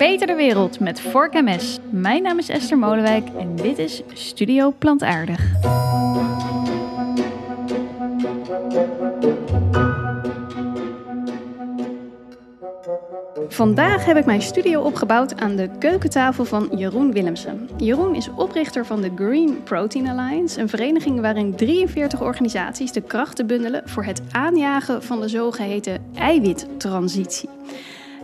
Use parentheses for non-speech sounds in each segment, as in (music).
Verbeter de wereld met Vork MS. Mijn naam is Esther Molenwijk en dit is Studio Plantaardig. Vandaag heb ik mijn studio opgebouwd aan de keukentafel van Jeroen Willemsen. Jeroen is oprichter van de Green Protein Alliance, een vereniging waarin 43 organisaties de krachten bundelen voor het aanjagen van de zogeheten eiwittransitie.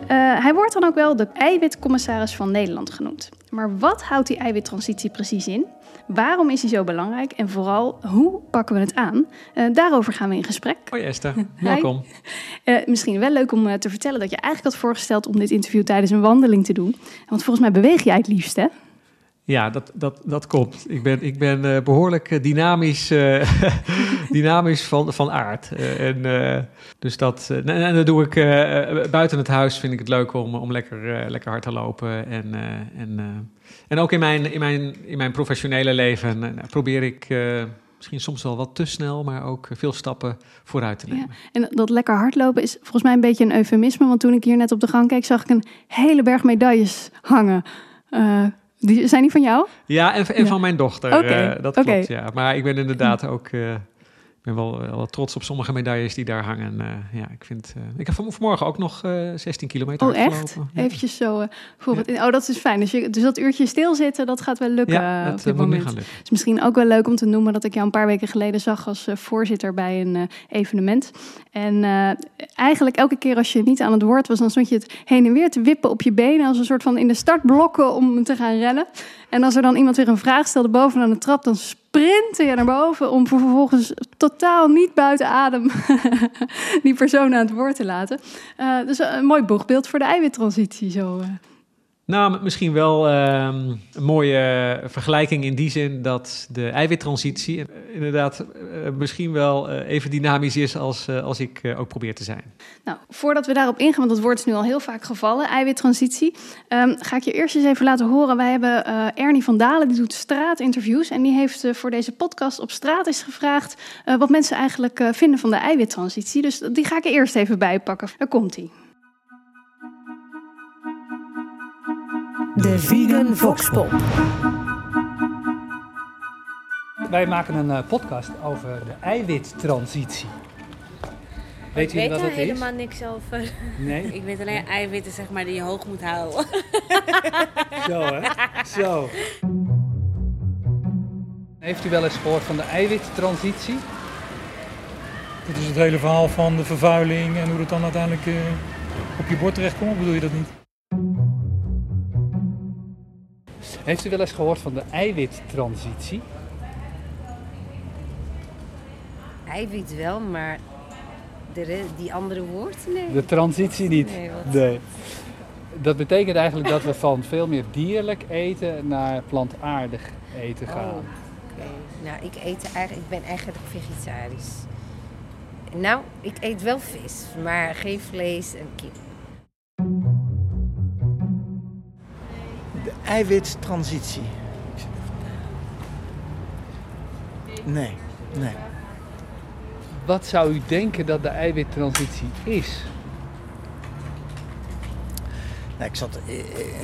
Uh, hij wordt dan ook wel de eiwitcommissaris van Nederland genoemd. Maar wat houdt die eiwittransitie precies in? Waarom is hij zo belangrijk? En vooral, hoe pakken we het aan? Uh, daarover gaan we in gesprek. Hoi Esther, (laughs) welkom. Uh, misschien wel leuk om te vertellen dat je eigenlijk had voorgesteld om dit interview tijdens een wandeling te doen. Want volgens mij beweeg jij het liefst, hè? Ja, dat, dat, dat komt. Ik ben, ik ben uh, behoorlijk dynamisch, uh, (laughs) dynamisch van, van aard. Uh, en, dus dat, en, en dat doe ik buiten het huis. Vind ik het leuk om, om lekker, lekker hard te lopen. En, en, en ook in mijn, in mijn, in mijn professionele leven probeer ik misschien soms wel wat te snel, maar ook veel stappen vooruit te nemen. Ja, en dat lekker hardlopen is volgens mij een beetje een eufemisme. Want toen ik hier net op de gang keek, zag ik een hele berg medailles hangen. Die, zijn die van jou? Ja, en, en van mijn dochter. Okay. Uh, dat klopt, ja. Maar ik ben inderdaad ook... Ben wel, wel, trots op sommige medailles die daar hangen. Uh, ja, ik vind. Uh, ik heb vanmorgen ook nog uh, 16 kilometer. Oh, echt? Eventjes zo. Ja. Oh, dat is fijn. Dus, je, dus dat uurtje stilzitten, dat gaat wel lukken. Ja, dat op dit moment. Het is misschien ook wel leuk om te noemen dat ik jou een paar weken geleden zag als voorzitter bij een evenement. En eigenlijk elke keer als je niet aan het woord was, dan stond je het heen en weer te wippen op je benen als een soort van in de startblokken om te gaan rennen. En als er dan iemand weer een vraag stelde bovenaan de trap, dan sprintte je naar boven om vervolgens totaal niet buiten adem (laughs) die persoon aan het woord te laten. Uh, dus een mooi boegbeeld voor de eiwittransitie zo. Nou, misschien wel uh, een mooie vergelijking in die zin dat de eiwittransitie inderdaad uh, misschien wel uh, even dynamisch is als, als ik ook probeer te zijn. Nou, voordat we daarop ingaan, want dat woord is nu al heel vaak gevallen, eiwittransitie, um, ga ik je eerst eens even laten horen. Wij hebben Ernie van Dalen, die doet straatinterviews en die heeft voor deze podcast op straat eens gevraagd wat mensen eigenlijk vinden van de eiwittransitie. Dus die ga ik er eerst even bijpakken. Daar komt hij. De Vegan Voxpop. Wij maken een uh, podcast over de eiwittransitie. Weet je wat het is? Ik weet helemaal niks over. Nee? (laughs) ik weet alleen eiwitten zeg maar, die je hoog moet houden. (laughs) Zo hè? Zo. Heeft u wel eens gehoord van de eiwittransitie? Dat is het hele verhaal van de vervuiling en hoe het dan uiteindelijk uh, op je bord terechtkomt. Bedoel je dat niet? Heeft u wel eens gehoord van de eiwittransitie? Eiwit wel, maar de, die andere woord? Nee. De transitie niet? Nee, nee. Dat betekent eigenlijk dat we van veel meer dierlijk eten naar plantaardig eten gaan. Oh, okay. Nou, ik, eet eigenlijk, ik ben eigenlijk vegetarisch. Nou, ik eet wel vis, maar geen vlees en kip. Eiwittransitie. Nee, nee. Wat zou u denken dat de eiwittransitie is? Nou, ik zat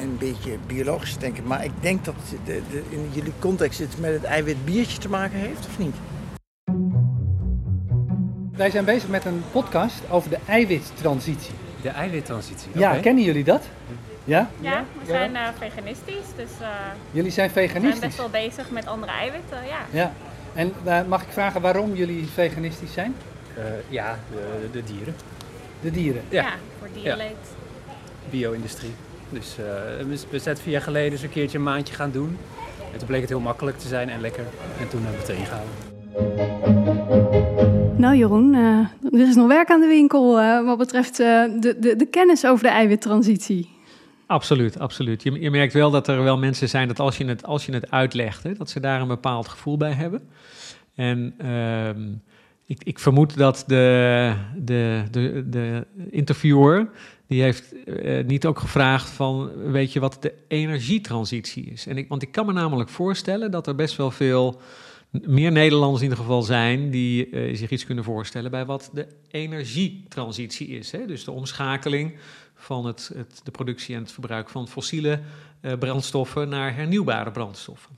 een beetje biologisch te denken, maar ik denk dat de, de, in jullie context het met het eiwitbiertje te maken heeft, of niet? Wij zijn bezig met een podcast over de eiwittransitie. De eiwittransitie? Ja, kennen jullie dat? Ja? Ja, we zijn uh, veganistisch. Dus, uh, jullie zijn veganistisch? We zijn best wel bezig met andere eiwitten, ja. ja. En uh, mag ik vragen waarom jullie veganistisch zijn? ja, de, de, dieren. De dieren? Ja, ja voor dierenleed. Ja. Bio-industrie. Dus we zijn vier jaar geleden eens een keertje een maandje gaan doen. En toen bleek het heel makkelijk te zijn en lekker. En toen hebben we het ingehouden. Nou Jeroen, er is nog werk aan de winkel wat betreft de, de, de kennis over de eiwittransitie. Absoluut, absoluut. Je, merkt wel dat er wel mensen zijn dat als je het, als je het uitlegt, hè, dat ze daar een bepaald gevoel bij hebben. En uh, ik, ik, vermoed dat de, de, de, de interviewer, die heeft uh, niet ook gevraagd van, weet je wat de energietransitie is? En ik, want ik kan me namelijk voorstellen dat er best wel veel meer Nederlanders in ieder geval zijn die uh, zich iets kunnen voorstellen bij wat de energietransitie is. Hè? Dus de omschakeling van het, het, de productie en het verbruik van fossiele eh, brandstoffen naar hernieuwbare brandstoffen.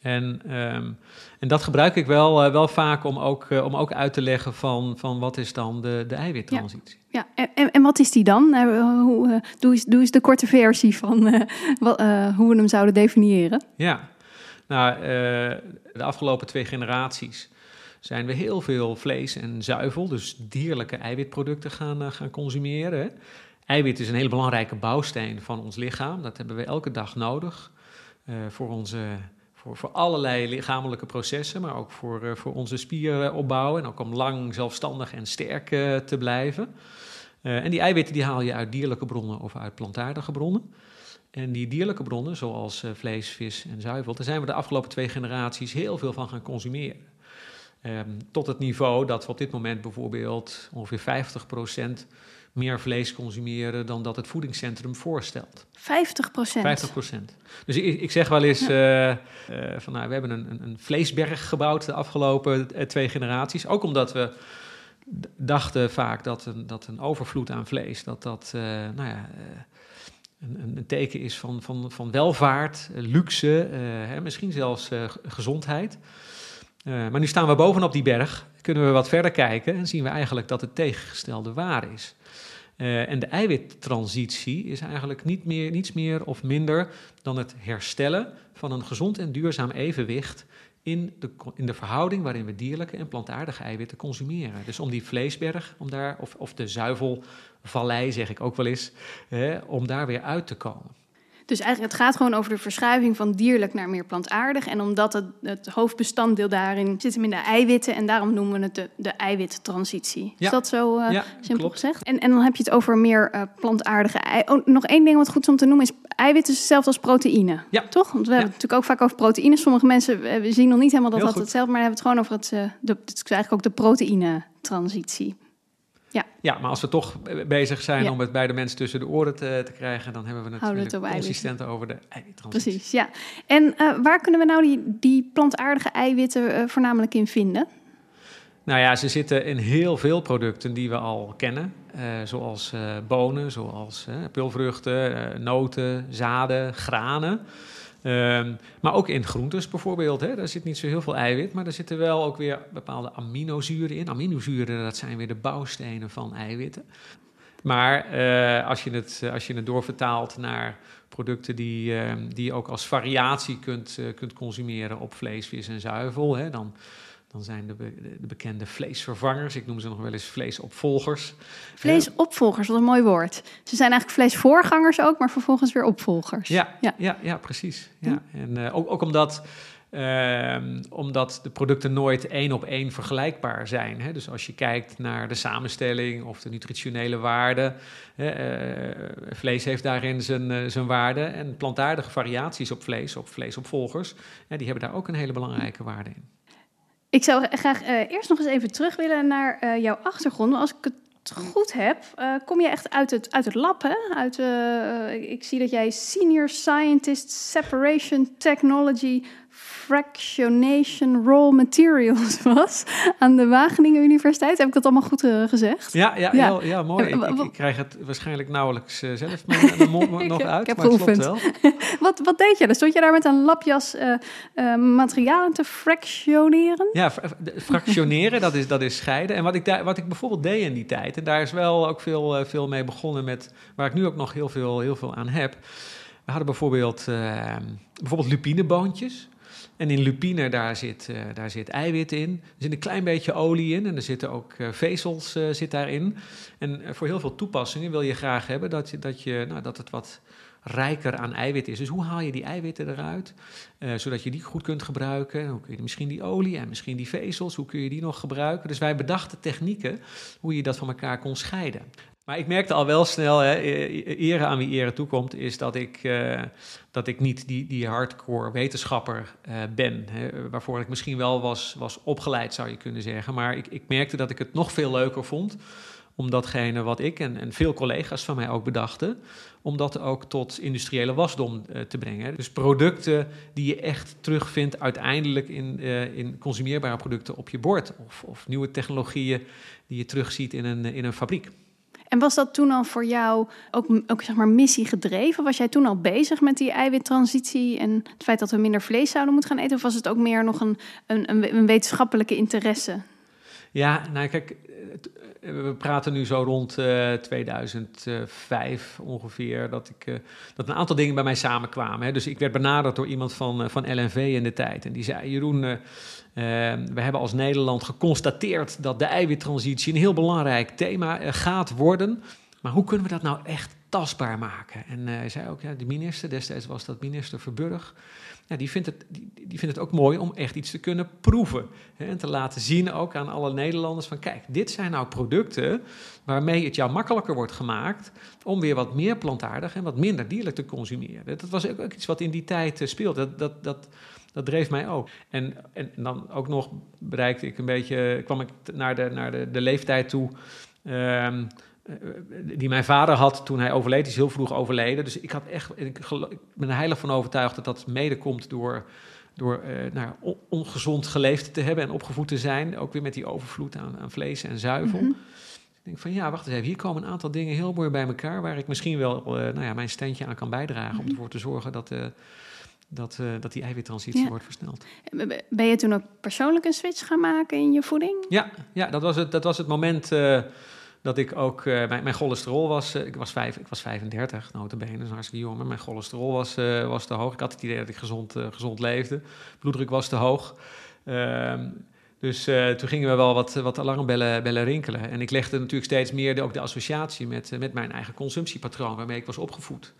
En, ehm, en dat gebruik ik wel, eh, wel vaak om ook, eh, om ook uit te leggen van, van wat is dan de, de eiwittransitie. Ja, en, en, en wat is die dan? Hoe, doe, eens, doe eens de korte versie van wat, hoe we hem zouden definiëren. Ja, nou, de afgelopen twee generaties zijn we heel veel vlees en zuivel, dus dierlijke eiwitproducten gaan, gaan consumeren. Eiwit is een hele belangrijke bouwsteen van ons lichaam. Dat hebben we elke dag nodig eh, voor, onze, voor, voor allerlei lichamelijke processen, maar ook voor, eh, voor onze spieropbouw en ook om lang zelfstandig en sterk eh, te blijven. En die eiwitten die haal je uit dierlijke bronnen of uit plantaardige bronnen. En die dierlijke bronnen, zoals vlees, vis en zuivel, daar zijn we de afgelopen twee generaties heel veel van gaan consumeren. Ehm, tot het niveau dat we op dit moment bijvoorbeeld ongeveer 50% meer vlees consumeren dan dat het voedingscentrum voorstelt. 50 procent. 50 procent. Dus ik, ik zeg wel eens eh, eh, van nou, we hebben een, een, vleesberg gebouwd de afgelopen eh, twee generaties. Ook omdat we dachten vaak dat een, dat een overvloed aan vlees, dat dat nou ja, een, een- teken is van, van, van welvaart, luxe, hè, misschien zelfs gezondheid. Maar nu staan we bovenop die berg, kunnen we wat verder kijken en zien we eigenlijk dat het tegengestelde waar is. Eh, en de eiwittransitie is eigenlijk niet meer, niets meer of minder dan het herstellen van een gezond en duurzaam evenwicht in de, in de verhouding waarin we dierlijke en plantaardige eiwitten consumeren. Dus om die vleesberg, om daar, of, of de zuivelvallei zeg ik ook wel eens, hè, om daar weer uit te komen. Dus eigenlijk het gaat gewoon over de verschuiving van dierlijk naar meer plantaardig. En omdat het, het hoofdbestanddeel daarin zit hem in de eiwitten. En daarom noemen we het de, de eiwittransitie. Is dat zo eh, Ja, simpel gezegd? En, en dan heb je het over meer eh, plantaardige ei. Oh, nog één ding wat goed is om te noemen is... eiwit is hetzelfde als proteïne. Ja. Toch? Want we hebben het natuurlijk ook vaak over proteïne. Sommige mensen eh, we zien nog niet helemaal dat Heel dat goed. hetzelfde maar dan hebben we het gewoon over het... de, het is eigenlijk ook de proteïne-transitie. Ja, maar als we toch be- bezig zijn Ja. om het bij de mensen tussen de oren te, te krijgen, dan hebben we het het natuurlijk eiwitten. consistent over de eiwittransitie. Precies, ja. En eh, waar kunnen we nou die, die plantaardige eiwitten eh, voornamelijk in vinden? Nou ja, ze zitten in heel veel producten die we al kennen. eh, zoals bonen, zoals pulvruchten, noten, zaden, granen. Ehm, maar ook in groentes bijvoorbeeld. Hè, daar zit niet zo heel veel eiwit, maar er zitten wel ook weer bepaalde aminozuren in. Aminozuren, dat zijn weer de bouwstenen van eiwitten. Maar eh, als, je het, eh, als je het doorvertaalt naar producten die, eh, die je ook als variatie kunt, eh, kunt consumeren op vlees, vis en zuivel, hè, dan, dan zijn de, be- de bekende vleesvervangers, ik noem ze nog wel eens vleesopvolgers. Vleesopvolgers, wat een mooi woord. Ze zijn eigenlijk vleesvoorgangers ook, maar vervolgens weer opvolgers. Ja, Ja. ja. ja, precies. Ja. En eh, ook, ook omdat, ehm, omdat de producten nooit één op één vergelijkbaar zijn. Hè? Dus als je kijkt naar de samenstelling of de nutritionele waarde, hè, eh, vlees heeft daarin zijn, eh, zijn waarde. En plantaardige variaties op vlees, op vleesopvolgers, ja, die hebben daar ook een hele belangrijke waarde in. Ik zou graag eh, eerst nog eens even terug willen naar eh, jouw achtergrond. Als ik het goed heb, eh, kom je echt uit het, uit het lab, ik zie dat jij Senior Scientist Separation Technology Fractionation Raw Materials (laughs) was aan de Wageningen Universiteit. Heb ik dat allemaal goed eh, gezegd? Ja, ja, Ja. Heel, ja mooi. Eh, Ik, krijg het waarschijnlijk nauwelijks eh, zelf (laughs) mijn, mond nog uit, ik heb maar het wel. (laughs) Wat, wat deed je? Dan stond je daar met een lapjas eh, materialen te fractioneren? Ja, fra- fractioneren, dat is, dat is scheiden. En wat ik, daar, wat ik bijvoorbeeld deed in die tijd, en daar is wel ook veel, veel mee begonnen met, waar ik nu ook nog heel veel, heel veel aan heb. We hadden bijvoorbeeld, eh, bijvoorbeeld lupineboontjes. En in lupine, daar zit, eh, daar zit eiwit in. Er zit een klein beetje olie in en er zitten ook eh, vezels eh, zit daarin. En voor heel veel toepassingen wil je graag hebben dat, je, dat, je, nou, dat het wat rijker aan eiwit is. Dus hoe haal je die eiwitten eruit, zodat je die goed kunt gebruiken? Hoe kun je misschien die olie en misschien die vezels, hoe kun je die nog gebruiken? Dus wij bedachten technieken hoe je dat van elkaar kon scheiden. Maar ik merkte al wel snel, hè, e- ere aan wie ere toekomt, is dat ik, eh, dat ik niet die, die hardcore wetenschapper eh, ben. Hè, waarvoor ik misschien wel was, was opgeleid, zou je kunnen zeggen. Maar ik, ik merkte dat ik het nog veel leuker vond om datgene wat ik en, en veel collega's van mij ook bedachten, om dat ook tot industriële wasdom eh, te brengen. Dus producten die je echt terugvindt uiteindelijk in, in consumeerbare producten op je bord. Of, of nieuwe technologieën die je terugziet in een, in een fabriek. En was dat toen al voor jou ook, ook zeg maar missie gedreven? Was jij toen al bezig met die eiwittransitie en het feit dat we minder vlees zouden moeten gaan eten? Of was het ook meer nog een, een, een, wetenschappelijke interesse? Ja, nou kijk, we praten nu zo rond uh, 2005 ongeveer, dat, ik, uh, dat een aantal dingen bij mij samenkwamen. Hè. Dus ik werd benaderd door iemand van, van LNV in de tijd. En die zei, Jeroen, we hebben als Nederland geconstateerd dat de eiwittransitie een heel belangrijk thema gaat worden. Maar hoe kunnen we dat nou echt tastbaar maken? En hij zei ook, ja, de minister, destijds was dat minister Verburg ja, die, vindt het, die, vindt het ook mooi om echt iets te kunnen proeven. Hè, en te laten zien ook aan alle Nederlanders van kijk, dit zijn nou producten waarmee het jou makkelijker wordt gemaakt om weer wat meer plantaardig en wat minder dierlijk te consumeren. Dat was ook, ook iets wat in die tijd uh, speelde. Dat, dat, dat dreef mij ook. En, en dan ook nog bereikte ik een beetje, kwam ik naar de, naar de, de leeftijd toe. Um, eh, die mijn vader had toen hij overleed, is heel vroeg overleden. Dus ik, had echt, ik, ik ben er heilig van overtuigd dat dat mede komt door, door uh, nou, ongezond geleefd te hebben en opgevoed te zijn. Ook weer met die overvloed aan, aan vlees en zuivel. Mm -hmm. Ik denk van ja, wacht eens even, hier komen een aantal dingen heel mooi bij elkaar... waar ik misschien wel uh, nou ja, mijn steentje aan kan bijdragen... Mm -hmm. om ervoor te zorgen dat, dat, dat die eiwittransitie ja. wordt versneld. Ben je toen ook persoonlijk een switch gaan maken in je voeding? Ja, ja dat, was het, dat was het moment dat ik ook, uh, mijn, mijn, cholesterol was, ik, was vijf, ik was 35, notabene, is hartstikke jong, maar mijn cholesterol was, was te hoog. Ik had het idee dat ik gezond, gezond leefde. Bloeddruk was te hoog. Ehm, dus toen gingen we wel wat, wat alarmbellen bellen rinkelen. En ik legde natuurlijk steeds meer de, ook de associatie met, met mijn eigen consumptiepatroon, waarmee ik was opgevoed.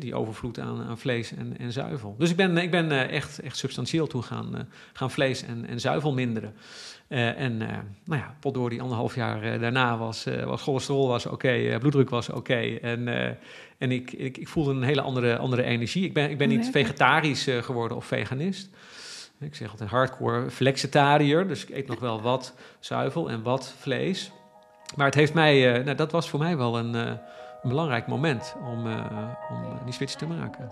Die overvloed aan, aan vlees en, en, zuivel. Dus ik ben, ik ben echt, echt substantieel toe gaan, gaan vlees en, en zuivel minderen. Uh, en uh, nou ja, potdoor die anderhalf jaar uh, daarna was, was cholesterol was oké, okay, bloeddruk was oké. Okay, en en ik, ik, ik, voelde een hele andere, andere energie. Ik ben, ik ben niet vegetarisch geworden of veganist. Ik zeg altijd hardcore flexitariër, dus ik eet nog wel wat zuivel en wat vlees. Maar het heeft mij, nou, dat was voor mij wel een, een belangrijk moment om, om die switch te maken.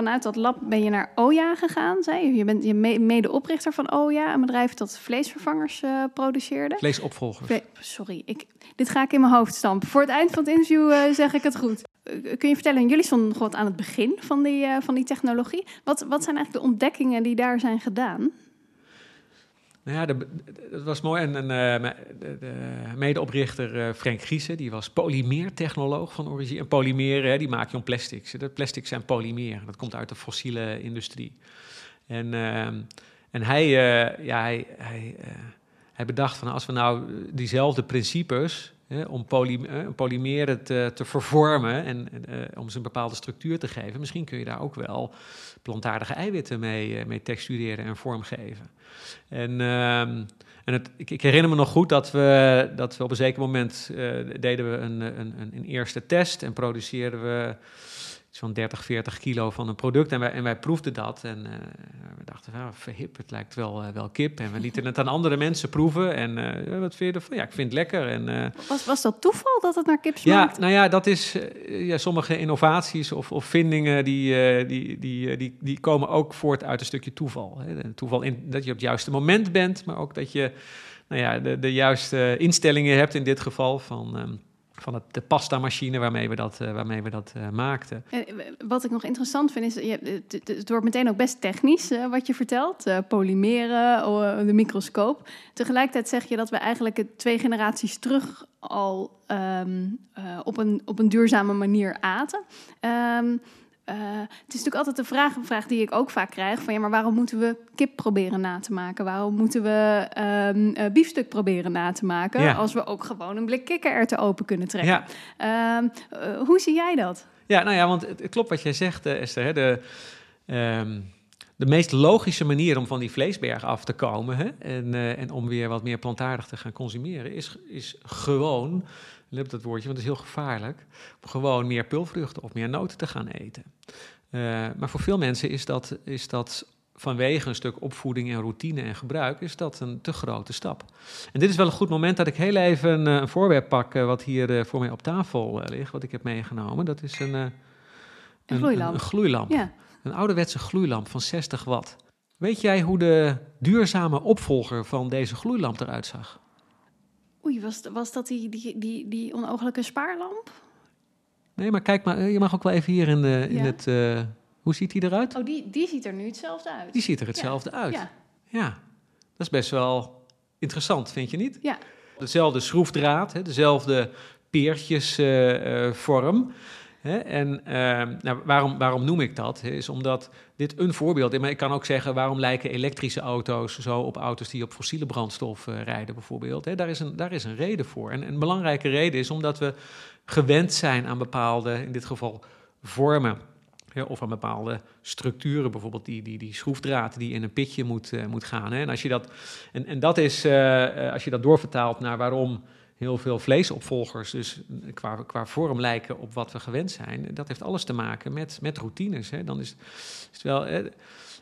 vanuit dat lab ben je naar Oja gegaan, zei je. Je bent je medeoprichter van Oja, een bedrijf dat vleesvervangers uh, produceerde. Vleesopvolgers. Vle Sorry, ik, dit ga ik in mijn hoofd stampen. Voor het eind van het interview uh, zeg ik het goed. Uh, kun je vertellen, jullie stonden nog wat aan het begin van die, van die technologie. Wat, wat zijn eigenlijk de ontdekkingen die daar zijn gedaan? Nou ja, dat was mooi. En, uh, de, de medeoprichter uh, Frank Giesen, die was polymeertechnoloog van origine. En polymeren, die maak je om plastics. De plastics zijn polymeren. Dat komt uit de fossiele industrie. En, uh, en hij, ja, hij, hij, hij bedacht van als we nou diezelfde principes om poly, polymeren te, te vervormen en om ze een bepaalde structuur te geven, misschien kun je daar ook wel plantaardige eiwitten mee, mee textureren en vormgeven. En, uh, en het, ik, herinner me nog goed dat we, dat we op een zeker moment uh, deden we een, een, een, eerste test en produceerden we zo'n 30, 40 kilo van een product. En wij, en wij proefden dat en uh, we dachten, ah, verhip, het lijkt wel, uh, wel kip. En we (laughs) lieten het aan andere mensen proeven. En uh, wat vind je ervan? Ja, ik vind het lekker. En, was, was dat toeval dat het naar kip smaakt? Ja, nou ja, dat is... ja, sommige innovaties of, of vindingen, die, die, die, die, die komen ook voort uit een stukje toeval. Hè. Toeval in, dat je op het juiste moment bent, maar ook dat je nou ja, de, de juiste instellingen hebt in dit geval van... Um, van het, de pasta-machine waarmee we dat, uh, waarmee we dat uh, maakten. Wat ik nog interessant vind, is je, het, wordt meteen ook best technisch wat je vertelt. polymeren, de microscoop. Tegelijkertijd zeg je dat we eigenlijk twee generaties terug al um, op, een, op een duurzame manier aten. Um, uh, het is natuurlijk altijd de vraag, een vraag die ik ook vaak krijg: van ja, maar waarom moeten we kip proberen na te maken? Waarom moeten we um, uh, biefstuk proberen na te maken? Ja. Als we ook gewoon een blik kikkererwten open kunnen trekken. Ja. Um, uh, hoe zie jij dat? Ja, nou ja, want het, klopt wat jij zegt, Esther. Hè? De, um, de meest logische manier om van die vleesberg af te komen hè? En, en om weer wat meer plantaardig te gaan consumeren, is, is gewoon let dat woordje, want het is heel gevaarlijk, om gewoon meer pulvruchten of meer noten te gaan eten. Uh, maar voor veel mensen is dat, is dat vanwege een stuk opvoeding en routine en gebruik, is dat een te grote stap. En dit is wel een goed moment dat ik heel even een, een voorwerp pak uh, wat hier voor mij op tafel ligt, wat ik heb meegenomen. Dat is een, een, gloeilamp. Een, een gloeilamp. Ja. Een ouderwetse gloeilamp van 60 watt. Weet jij hoe de duurzame opvolger van deze gloeilamp eruit zag? Oei, was, was dat die, die, die, die onogelijke spaarlamp? Nee, maar kijk maar, je mag ook wel even hier in, de, in Ja. het... eh, hoe ziet die eruit? Oh, die, die ziet er nu hetzelfde uit. Die ziet er hetzelfde uit. Ja. Ja, dat is best wel interessant, vind je niet? Ja. Dezelfde schroefdraad, hè, dezelfde peertjesvorm. En eh, nou, waarom, waarom noem ik dat? Is omdat dit een voorbeeld is. Maar ik kan ook zeggen, waarom lijken elektrische auto's zo op auto's die op fossiele brandstof eh, rijden, bijvoorbeeld? Daar, is een, daar is een reden voor. En een belangrijke reden is omdat we gewend zijn aan bepaalde, in dit geval vormen. of aan bepaalde structuren, bijvoorbeeld die, die, die schroefdraad die in een pitje moet, eh, moet gaan. En, als je dat, en, en dat is, eh, als je dat doorvertaalt naar waarom heel veel vleesopvolgers dus qua, qua vorm lijken op wat we gewend zijn, dat heeft alles te maken met, met routines. Hè. Dan is, is het wel eh,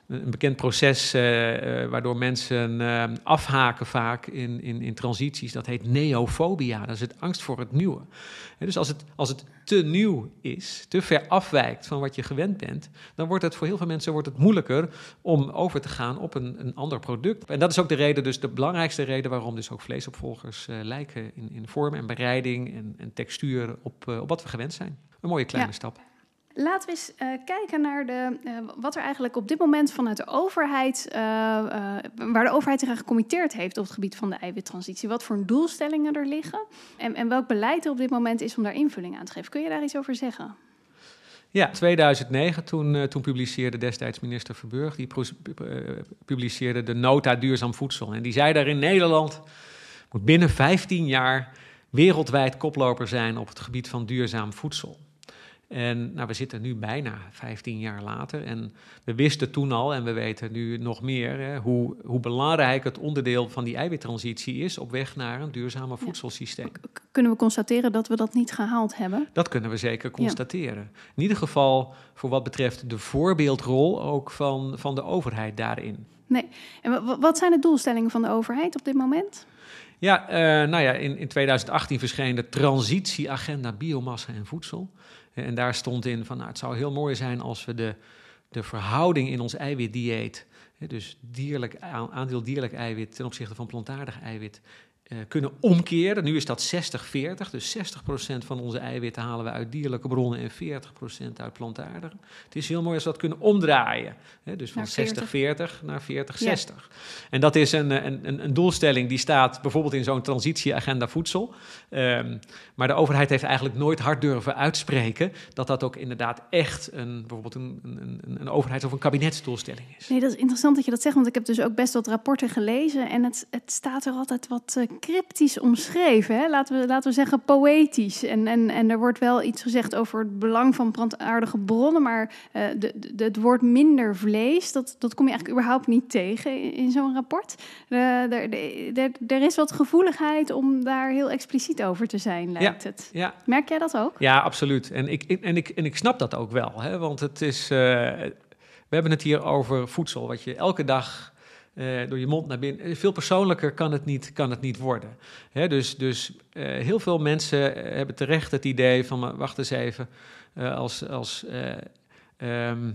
een bekend proces eh, eh, waardoor mensen eh, afhaken vaak in, in, in transities. Dat heet neofobia, dat is het angst voor het nieuwe. Dus als het, als het te nieuw is, te ver afwijkt van wat je gewend bent, dan wordt het voor heel veel mensen wordt het moeilijker om over te gaan op een, een ander product. En dat is ook de reden, dus de belangrijkste reden waarom dus ook vleesopvolgers lijken in, in vorm en bereiding en, en textuur op, op wat we gewend zijn. Een mooie kleine Ja. stap. Laten we eens eh, kijken naar de, eh, wat er eigenlijk op dit moment vanuit de overheid, eh, waar de overheid zich aan gecommitteerd heeft op het gebied van de eiwittransitie. Wat voor doelstellingen er liggen en, en welk beleid er op dit moment is om daar invulling aan te geven. Kun je daar iets over zeggen? Ja, 2009, toen, toen publiceerde destijds minister Verburg, die publiceerde de Nota Duurzaam Voedsel. En die zei daar in Nederland moet binnen 15 jaar wereldwijd koploper zijn op het gebied van duurzaam voedsel. En nou, we zitten nu bijna 15 jaar later en we wisten toen al en we weten nu nog meer hè, hoe, hoe belangrijk het onderdeel van die eiwittransitie is op weg naar een duurzame voedselsysteem. Kunnen we constateren dat we dat niet gehaald hebben? Dat kunnen we zeker constateren. In ieder geval voor wat betreft de voorbeeldrol ook van, van de overheid daarin. Nee. En wa- wa- wat zijn de doelstellingen van de overheid op dit moment? Ja, eh, nou ja, in, in 2018 verscheen de transitieagenda biomassa en voedsel. En daar stond in van, nou, het zou heel mooi zijn als we de, de verhouding in ons eiwitdieet, dus dierlijk, aandeel dierlijk eiwit ten opzichte van plantaardig eiwit, eh, kunnen omkeren. Nu is dat 60-40, dus 60% van onze eiwitten halen we uit dierlijke bronnen en 40% uit plantaardige. Het is heel mooi als we dat kunnen omdraaien. Hè, dus van Naar 40. 60-40 naar 40-60. En dat is een, een, een doelstelling die staat bijvoorbeeld in zo'n transitieagenda voedsel. Ehm, maar de overheid heeft eigenlijk nooit hard durven uitspreken dat dat ook inderdaad echt een, bijvoorbeeld een, een, een, overheids- of een kabinetsdoelstelling is. Nee, dat is interessant dat je dat zegt, want ik heb dus ook best wat rapporten gelezen en het, het staat er altijd wat eh, cryptisch omschreven. Hè? Laten, we, laten we zeggen poëtisch. En, en, en er wordt wel iets gezegd over het belang van plantaardige bronnen, maar eh, de, het woord minder vlees, dat, dat kom je eigenlijk überhaupt niet tegen in, zo'n rapport. Eh, er, er, er is wat gevoeligheid om daar heel expliciet over te zijn, lijkt het. Ja, Merk jij dat ook? Ja, absoluut. En ik, en ik, en ik snap dat ook wel. Hè? Want het is. eh, we hebben het hier over voedsel, wat je elke dag. eh, door je mond naar binnen. Veel persoonlijker kan het niet, kan het niet worden. Hè, dus dus eh, heel veel mensen eh, hebben terecht het idee van. wacht eens even. eh, als. als eh, ehm,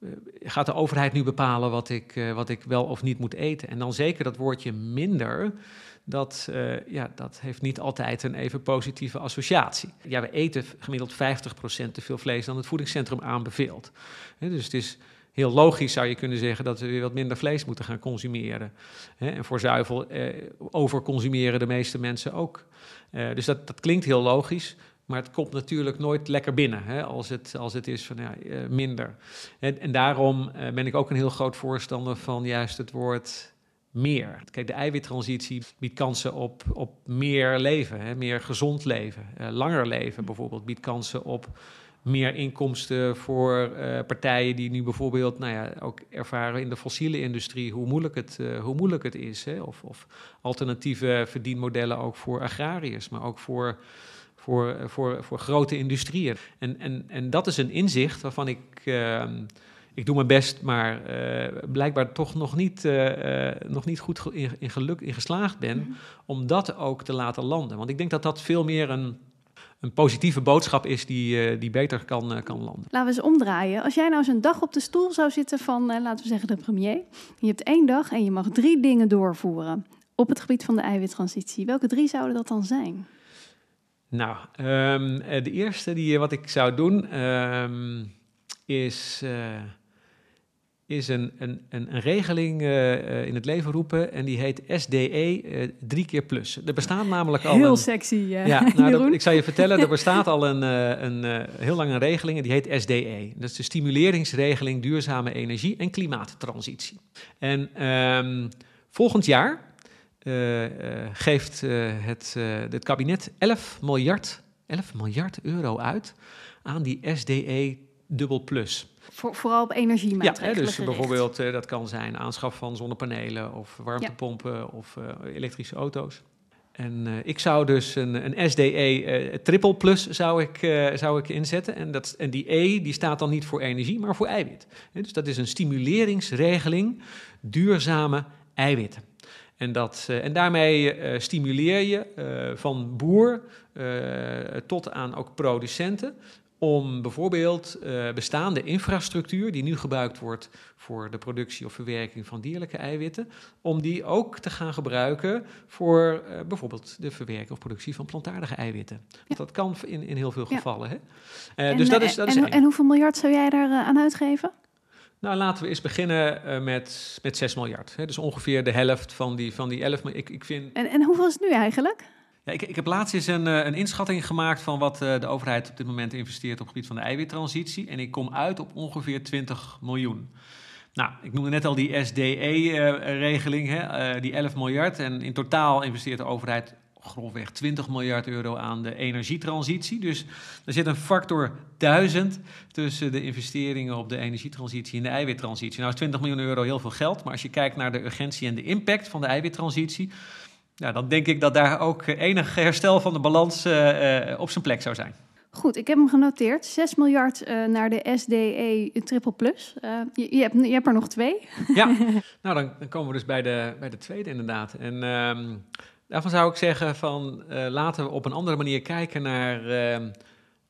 eh, gaat de overheid nu bepalen wat ik, eh, wat ik wel of niet moet eten? En dan zeker dat woordje minder dat, eh, ja, dat heeft niet altijd een even positieve associatie. Ja, we eten gemiddeld 50% te veel vlees dan het voedingscentrum aanbeveelt. Dus het is heel logisch, zou je kunnen zeggen, dat we weer wat minder vlees moeten gaan consumeren. En voor zuivel eh, overconsumeren de meeste mensen ook. Eh, dus dat, dat klinkt heel logisch. Maar het komt natuurlijk nooit lekker binnen als, het, als het is van ja, minder. En, daarom ben ik ook een heel groot voorstander van juist het woord meer. Kijk, de eiwittransitie biedt kansen op, op meer leven, hè, meer gezond leven. Eh, langer leven bijvoorbeeld biedt kansen op meer inkomsten voor eh, partijen die nu bijvoorbeeld nou ja, ook ervaren in de fossiele industrie hoe moeilijk het, eh, hoe moeilijk het is. Hè? Of, of alternatieve verdienmodellen ook voor agrariërs, maar ook voor, voor, voor, voor grote industrieën. En, en, en dat is een inzicht waarvan ik. Ik doe mijn best, maar eh, blijkbaar toch nog niet, eh, eh, nog niet goed in, in geluk in geslaagd ben om dat ook te laten landen. Want ik denk dat dat veel meer een, een positieve boodschap is die, die beter kan, kan landen. Laten we eens omdraaien. Als jij nou eens een dag op de stoel zou zitten van, laten we zeggen, de premier. Je hebt één dag en je mag drie dingen doorvoeren op het gebied van de eiwittransitie. Welke drie zouden dat dan zijn? Nou, ehm, eh, de eerste die, wat ik zou doen ehm, is, is een, een, een, een regeling eh, eh, in het leven roepen en die heet SDE eh, drie keer plus. Er bestaat namelijk al Heel een, sexy, eh, Ja, nou, dat- ik zal je vertellen, er bestaat (laughs) al een, een heel lange regeling en die heet SDE. Dat is de Stimuleringsregeling Duurzame Energie en Klimaattransitie. En ehm, volgend jaar geeft het, het kabinet 11 miljard, 11 miljard euro uit aan die SDE dubbel plus. Voor, vooral op Ja, energiemaatregelen hè, dus gericht. bijvoorbeeld eh, dat kan zijn aanschaf van zonnepanelen of warmtepompen of eh, elektrische auto's. En eh, ik zou dus een, een SDE triple plus zou ik, zou ik inzetten. En, dat, en die E die staat dan niet voor energie, maar voor eiwit. Dus dat is een stimuleringsregeling duurzame eiwitten. En, dat, en daarmee stimuleer je van boer tot aan ook producenten om bijvoorbeeld eh, bestaande infrastructuur die nu gebruikt wordt voor de productie of verwerking van dierlijke eiwitten, om die ook te gaan gebruiken voor eh, bijvoorbeeld de verwerking of productie van plantaardige eiwitten. Dat kan in, in heel veel Ja. gevallen. Hè? Eh, En, dus dat is, dat is en, hoeveel miljard zou jij daar aan uitgeven? Nou, laten we eens beginnen met, met 6 miljard. Hè? Dus ongeveer de helft van die, van die 11. Maar ik, ik vind En, en hoeveel is het nu eigenlijk? Ja, ik, ik heb laatst eens een, eh, een inschatting gemaakt van wat eh, de overheid op dit moment investeert op het gebied van de eiwittransitie. En ik kom uit op ongeveer 20 miljoen. Nou, ik noemde net al die SDE-regeling, die 11 miljard. En in totaal investeert de overheid grofweg 20 miljard euro aan de energietransitie. Dus er zit een factor 1000 tussen de investeringen op de energietransitie en de eiwittransitie. Nou is 20 miljoen euro heel veel geld, maar als je kijkt naar de urgentie en de impact van de eiwittransitie, nou, dan denk ik dat daar ook eh, enig herstel van de balans eh, eh, op zijn plek zou zijn. Goed, ik heb hem genoteerd. 6 miljard naar de SDE triple plus. Je, je, hebt, je hebt er nog twee. (laughs) Ja, (laughs) nou dan, dan komen we dus bij de, bij de tweede inderdaad. En ehm, daarvan zou ik zeggen van laten we op een andere manier kijken naar ehm,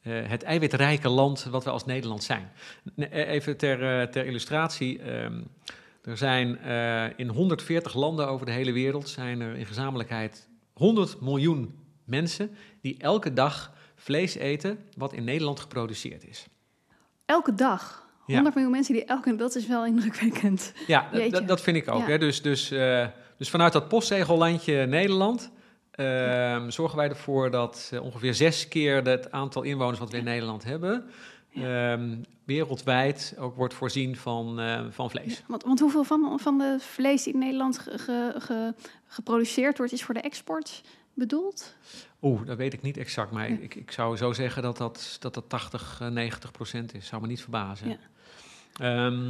eh, het eiwitrijke land wat we als Nederland zijn. Even ter, ter illustratie. ehm, er zijn eh, in 140 landen over de hele wereld zijn er in gezamenlijkheid 100 miljoen mensen die elke dag vlees eten wat in Nederland geproduceerd is. Elke dag. Ja. 100 miljoen mensen die elke... Dat is wel indrukwekkend. (laughs) Ja, dat- vind ik ook. Ja. Hè. Dus, dus, eh, dus vanuit dat postzegellandje Nederland ehm, zorgen wij ervoor dat eh, ongeveer zes keer het aantal inwoners wat we in Nederland hebben, ehm, wereldwijd ook wordt voorzien van, eh, van vlees. Want, want hoeveel van, van de vlees die in Nederland ge- ge- ge- geproduceerd wordt... is voor de export bedoeld? Oeh, dat weet ik niet exact, maar ik, ik zou zo zeggen dat dat, dat, dat 80, eh, 90 procent is. Zou me niet verbazen. Ja. Ehm,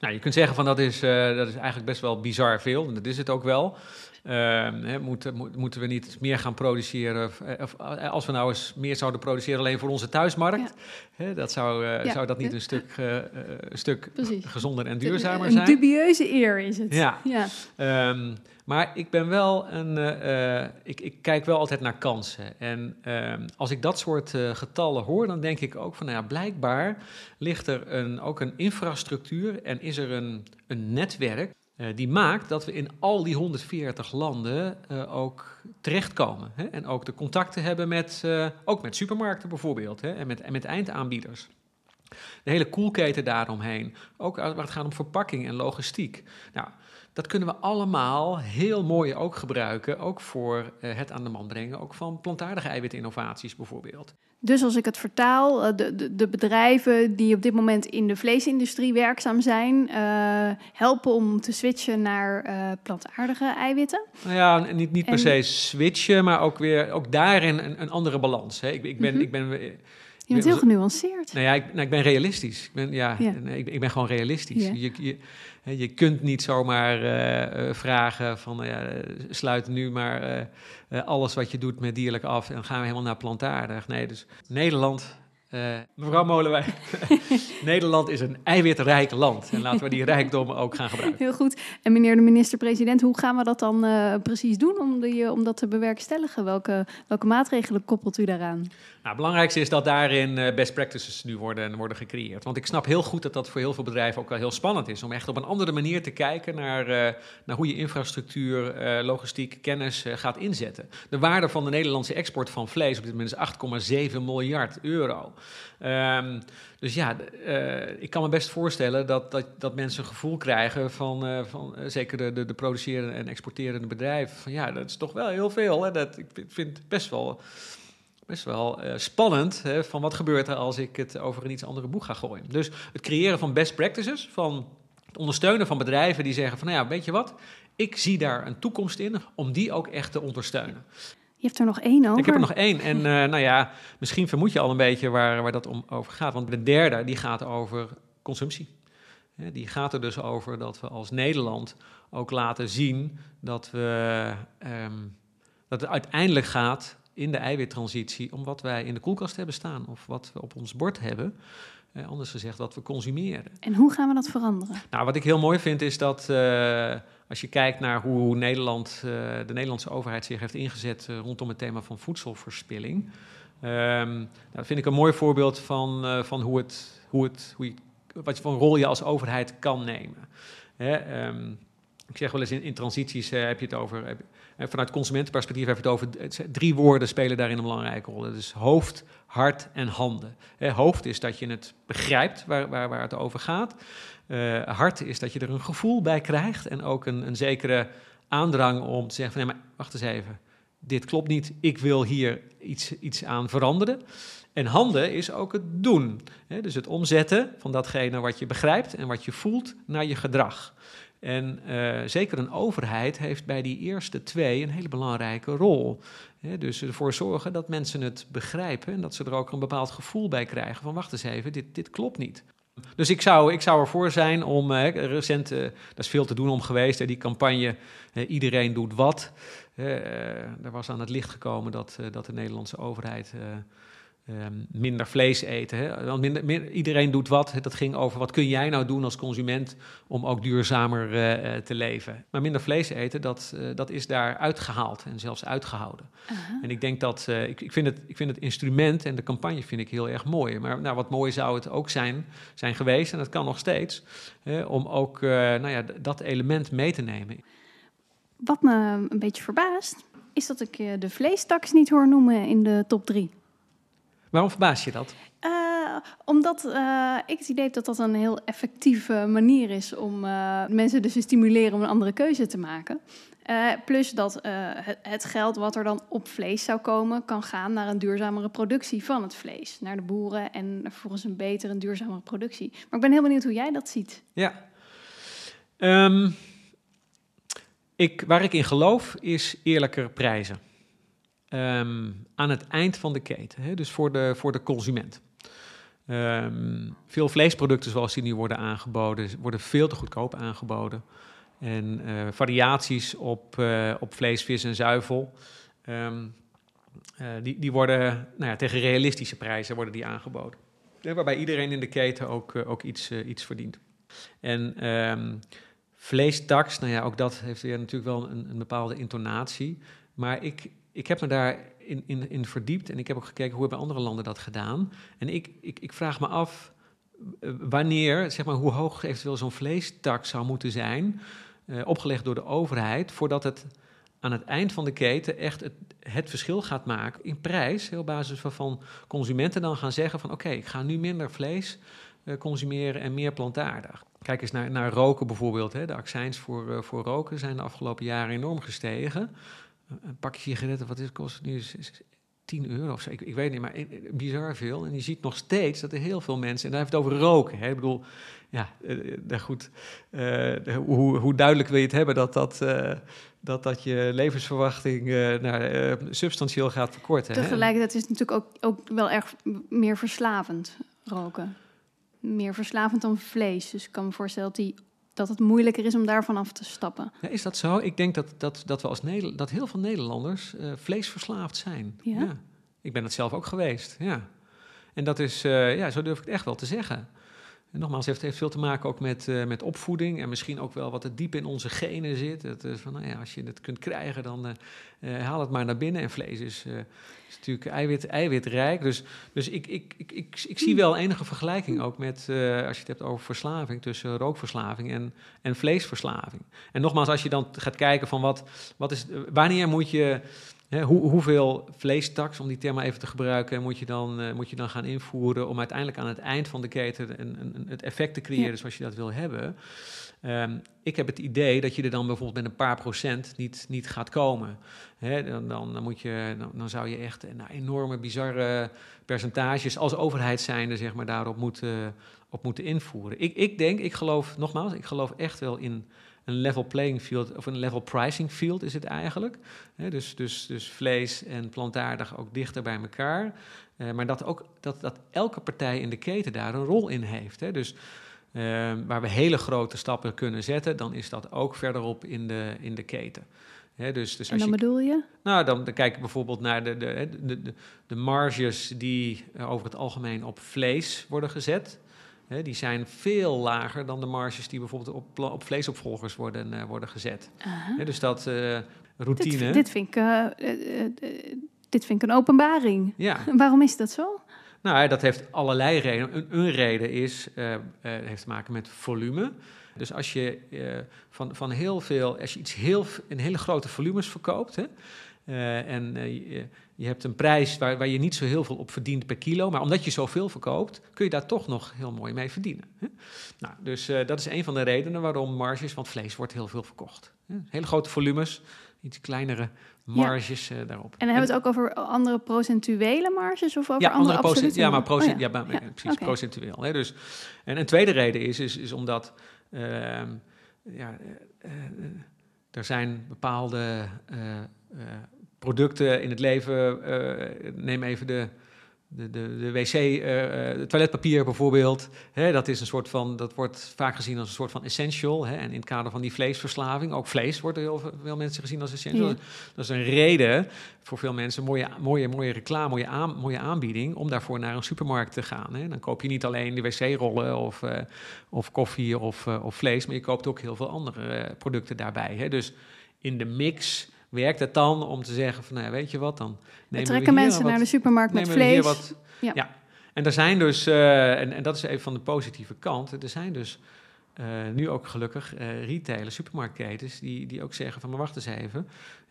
nou, je kunt zeggen van dat is, eh, dat is eigenlijk best wel bizar veel, en dat is het ook wel. Ehm, hè, moeten, moet- moeten we niet meer gaan produceren? Of, eh, eh, als we nou eens meer zouden produceren alleen voor onze thuismarkt, hè, dat zou, eh, Ja. zou dat niet een stuk, een stuk Precies. gezonder en duurzamer een zijn? dubieuze eer is het. Ja. ja. Ehm, maar ik ben wel een. ik, ik kijk wel altijd naar kansen. En ehm, als ik dat soort getallen hoor, dan denk ik ook van nou ja, blijkbaar ligt er een, ook een infrastructuur en is er een, een netwerk. Eh, die maakt dat we in al die 140 landen eh, ook terechtkomen. Hè? En ook de contacten hebben met, eh, ook met supermarkten bijvoorbeeld. Hè? En, met, en met eindaanbieders. De hele koelketen daaromheen. Ook waar het gaat om verpakking en logistiek. Nou, dat kunnen we allemaal heel mooi ook gebruiken. Ook voor het aan de man brengen. Ook van plantaardige eiwitinnovaties bijvoorbeeld. Dus als ik het vertaal, eh, de, de, de bedrijven die op dit moment in de vleesindustrie werkzaam zijn, eh, helpen om te switchen naar eh, plantaardige eiwitten. Nou ja, niet, niet per se switchen, maar ook weer ook daarin een, een andere balans. Hè. Ik, ik ben, Mhm. ik ben, Je bent heel genuanceerd. Nou ja, ik, nou, ik ben realistisch. Ik ben, ja, Ja. nee, ik, ik ben gewoon realistisch. Ja. Je, je, je kunt niet zomaar eh, eh, vragen van, eh, sluit nu maar alles wat je doet met dierlijk af en gaan we helemaal naar plantaardig. Nee, dus Nederland Eh, mevrouw Molenwijk, (laughs) Nederland is een eiwitrijk land. En laten we die (laughs) rijkdommen ook gaan gebruiken. Heel goed. En meneer de minister-president, hoe gaan we dat dan eh, precies doen om, die, om dat te bewerkstelligen? Welke, welke maatregelen koppelt u daaraan? Nou, het belangrijkste is dat daarin eh, best practices nu worden, worden gecreëerd. Want ik snap heel goed dat dat voor heel veel bedrijven ook wel heel spannend is. Om echt op een andere manier te kijken naar, eh, naar hoe je infrastructuur, eh, logistiek, kennis eh, gaat inzetten. De waarde van de Nederlandse export van vlees op dit moment is 8,7 miljard euro. Ehm, dus ja, eh, ik kan me best voorstellen dat, dat, dat mensen een gevoel krijgen van, eh, van eh, zeker de, de, de producerende en exporterende bedrijven, van ja, dat is toch wel heel veel. Hè? Dat, ik vind- het best wel, best wel spannend hè, van wat gebeurt er als ik het over een iets andere boeg ga gooien. Dus het creëren van best practices, van het ondersteunen van bedrijven die zeggen van nou ja, weet je wat, ik zie daar een toekomst in om die ook echt te ondersteunen. Je hebt er nog één over. Ik heb er nog één. En eh, nou ja, misschien vermoed je al een beetje waar, waar dat om over gaat. Want de derde, die gaat over consumptie. Die gaat er dus over dat we als Nederland ook laten zien dat, we, ehm, dat het uiteindelijk gaat in de eiwittransitie om wat wij in de koelkast hebben staan of wat we op ons bord hebben. Eh, anders gezegd, wat we consumeren. En hoe gaan we dat veranderen? Nou, wat ik heel mooi vind is dat eh, als je kijkt naar hoe Nederland, eh, de Nederlandse overheid zich heeft ingezet eh, rondom het thema van voedselverspilling. Ehm nou, dat vind ik een mooi voorbeeld van, eh, van hoe het, hoe het, hoe je, wat voor rol je als overheid kan nemen. Hè, ehm, ik zeg wel eens in, transities heb je het over, heb- vanuit consumentenperspectief heb je het over, drie woorden spelen daarin een belangrijke rol. Dat is hoofd, hart en handen. Hè, hoofd is dat je het begrijpt waar, waar, waar het over gaat. Eh, hart is dat je er een gevoel bij krijgt en ook een, een zekere aandrang om te zeggen van nee, maar wacht eens even, dit klopt niet, ik wil hier iets, iets aan veranderen. En handen is ook het doen. Hè? Dus het omzetten van datgene wat je begrijpt en wat je voelt naar je gedrag. En eh, zeker een overheid heeft bij die eerste twee een hele belangrijke rol. Dus ervoor zorgen dat mensen het begrijpen en dat ze er ook een bepaald gevoel bij krijgen van wacht eens even, dit, dit klopt niet. Dus ik zou, ik zou ervoor zijn om, eh, recent, eh, daar is veel te doen om geweest, die campagne Iedereen doet wat. Eh, er was aan het licht gekomen dat, eh, dat de Nederlandse overheid eh, ehm, minder vlees eten. Hè. Want minder, min- iedereen doet wat. Dat ging over wat kun jij nou doen als consument om ook duurzamer eh, eh, te leven. Maar minder vlees eten, dat, eh, dat is daar uitgehaald en zelfs uitgehouden. En ik denk dat, ik, ik, vind het, ik vind het instrument en de campagne vind ik heel erg mooi. Maar nou, wat mooi zou het ook zijn, zijn geweest, en dat kan nog steeds, om ook nou ja, dat element mee te nemen. Wat me een beetje verbaast, is dat ik de vleestaks niet hoor noemen in de top drie. Waarom verbaas je dat? Eh, omdat eh, ik het idee heb dat dat een heel effectieve manier is om eh, mensen dus te stimuleren om een andere keuze te maken. Plus dat het, geld wat er dan op vlees zou komen, kan gaan naar een duurzamere productie van het vlees. Naar de boeren en vervolgens een betere en duurzamere productie. Maar ik ben heel benieuwd hoe jij dat ziet. Ja. Ehm, ik, waar ik in geloof is eerlijker prijzen. Ehm, aan het eind van de keten, hè, dus voor de, voor de consument. Ehm, veel vleesproducten zoals die nu worden aangeboden, worden veel te goedkoop aangeboden. En eh, variaties op, eh, op vlees, vis en zuivel, ehm, eh, die, die worden nou ja, tegen realistische prijzen worden die aangeboden. Waarbij iedereen in de keten ook, ook iets, iets verdient. En ehm vleestaks, nou ja, ook dat heeft weer natuurlijk wel een, een bepaalde intonatie. Maar ik, ik heb me daar in, in, verdiept en ik heb ook gekeken hoe hebben andere landen dat gedaan. En ik, ik, ik vraag me af eh, wanneer, zeg maar, hoe hoog eventueel zo'n vleestaks zou moeten zijn, eh, opgelegd door de overheid, voordat het aan het eind van de keten echt het, het verschil gaat maken in prijs. Op basis waarvan consumenten dan gaan zeggen van oké, ik ga nu minder vlees eh, consumeren en meer plantaardig. Kijk eens naar, naar roken bijvoorbeeld. Hè. De accijns voor, voor roken zijn de afgelopen jaren enorm gestegen. Een- pakje sigaretten, wat is, kost nu? Is- is 10 euro of zo, ik, ik weet niet, maar bizar veel. En je ziet nog steeds dat er heel veel mensen, en daar heeft het over roken. Hè. Ik bedoel, ja, eh, eh, goed, eh, hoe, hoe duidelijk wil je het hebben dat dat, dat, dat je levensverwachting nou, eh, substantieel gaat verkorten. Tegelijkertijd is het natuurlijk ook, ook wel erg meer verslavend, roken. Meer verslavend dan vlees. Dus ik kan me voorstellen dat, die, dat het moeilijker is om daarvan af te stappen. Ja, is dat zo? Ik denk dat, dat, dat we als Nederland, dat heel veel Nederlanders eh, vleesverslaafd zijn. Ja? Ik ben het zelf ook geweest. Ja. En dat is, eh, ja, zo durf ik het echt wel te zeggen. En nogmaals, het heeft, heeft veel te maken ook met, eh, met opvoeding en misschien ook wel wat er diep in onze genen zit. Het is van, nou ja, als je het kunt krijgen, dan eh, eh, haal het maar naar binnen. En vlees is, eh, is natuurlijk eiwit, eiwitrijk. Dus, dus ik, ik, ik, ik, ik zie wel enige vergelijking ook met, eh, als je het hebt over verslaving, tussen rookverslaving en, en vleesverslaving. En nogmaals, als je dan gaat kijken van wat, wat is, wanneer moet je hoe, hoeveel vleestaks, om die term maar even te gebruiken, moet je, dan, eh, moet je dan gaan invoeren om uiteindelijk aan het eind van de keten een, een, een- het effect te creëren Ja. zoals je dat wil hebben? Ehm, ik heb het idee dat je er dan bijvoorbeeld met een paar procent niet, niet gaat komen. Hè, dan, dan, dan, moet je, dan, dan zou je echt nou, enorme, bizarre percentages als overheid zijnde zeg maar, daarop moeten, op moeten invoeren. Ik, ik denk, ik geloof, nogmaals, ik geloof echt wel in een level playing field, of een level pricing field is het eigenlijk. Dus, dus, dus vlees en plantaardig ook dichter bij elkaar. Eh, maar dat, ook, dat, dat elke partij in de keten daar een rol in heeft. Dus eh, waar we hele grote stappen kunnen zetten, dan is dat ook verderop in de, in de keten. Hè, dus, dus En dan je, bedoel je? nou, dan, dan kijk ik bijvoorbeeld naar de, de, de, de, de marges die eh, over het algemeen op vlees worden gezet. Die zijn veel lager dan de marges die bijvoorbeeld op, op vleesopvolgers worden, eh, worden gezet. Dus dat eh, Dit, routine. dit, vind ik, eh, dit vind ik een openbaring. Ja, (laughs) Waarom is dat zo? nou, dat heeft allerlei redenen. Een, een reden is, heeft te maken met volume. Dus als je van, van heel veel, als je iets heel, in hele grote volumes verkoopt, hè, eh, en eh, je, je hebt een prijs waar, waar je niet zo heel veel op verdient per kilo, maar omdat je zoveel verkoopt, kun je daar toch nog heel mooi mee verdienen. Hè? Nou, dus eh, dat is een van de redenen waarom marges, want vlees wordt heel veel verkocht. Hè? Hele grote volumes, iets kleinere marges eh, daarop. En dan hebben we het ook over andere procentuele marges of over Ja, andere, andere absolute ja, maar procent, Oh ja. maar- Ja, precies, procentueel. Hè, dus, en een tweede reden is, is, is omdat ehm, ja, eh, eh, er zijn bepaalde eh, eh, producten in het leven. eh, neem even de, de, de, de wc, eh, eh, toiletpapier bijvoorbeeld. Hè, dat is een soort van, dat wordt vaak gezien als een soort van essential. Hè, en in het kader van die vleesverslaving, ook vlees wordt door heel veel mensen gezien als essential. Ja. Dat is een reden voor veel mensen, mooie, mooie, mooie reclame, mooie, aan, mooie aanbieding, om daarvoor naar een supermarkt te gaan. Hè. Dan koop je niet alleen de wc-rollen of, of koffie of, of vlees, maar je koopt ook heel veel andere producten daarbij. Hè. Dus in de mix werkt het dan om te zeggen van, nou, ja, weet je wat, dan We nemen trekken we mensen wat, naar de supermarkt met vlees. wat- Ja. ja. En er zijn dus, eh, en, en dat is even van de positieve kant, er zijn dus eh, nu ook gelukkig eh retailers, supermarktketens, die, die ook zeggen van, maar wacht eens even.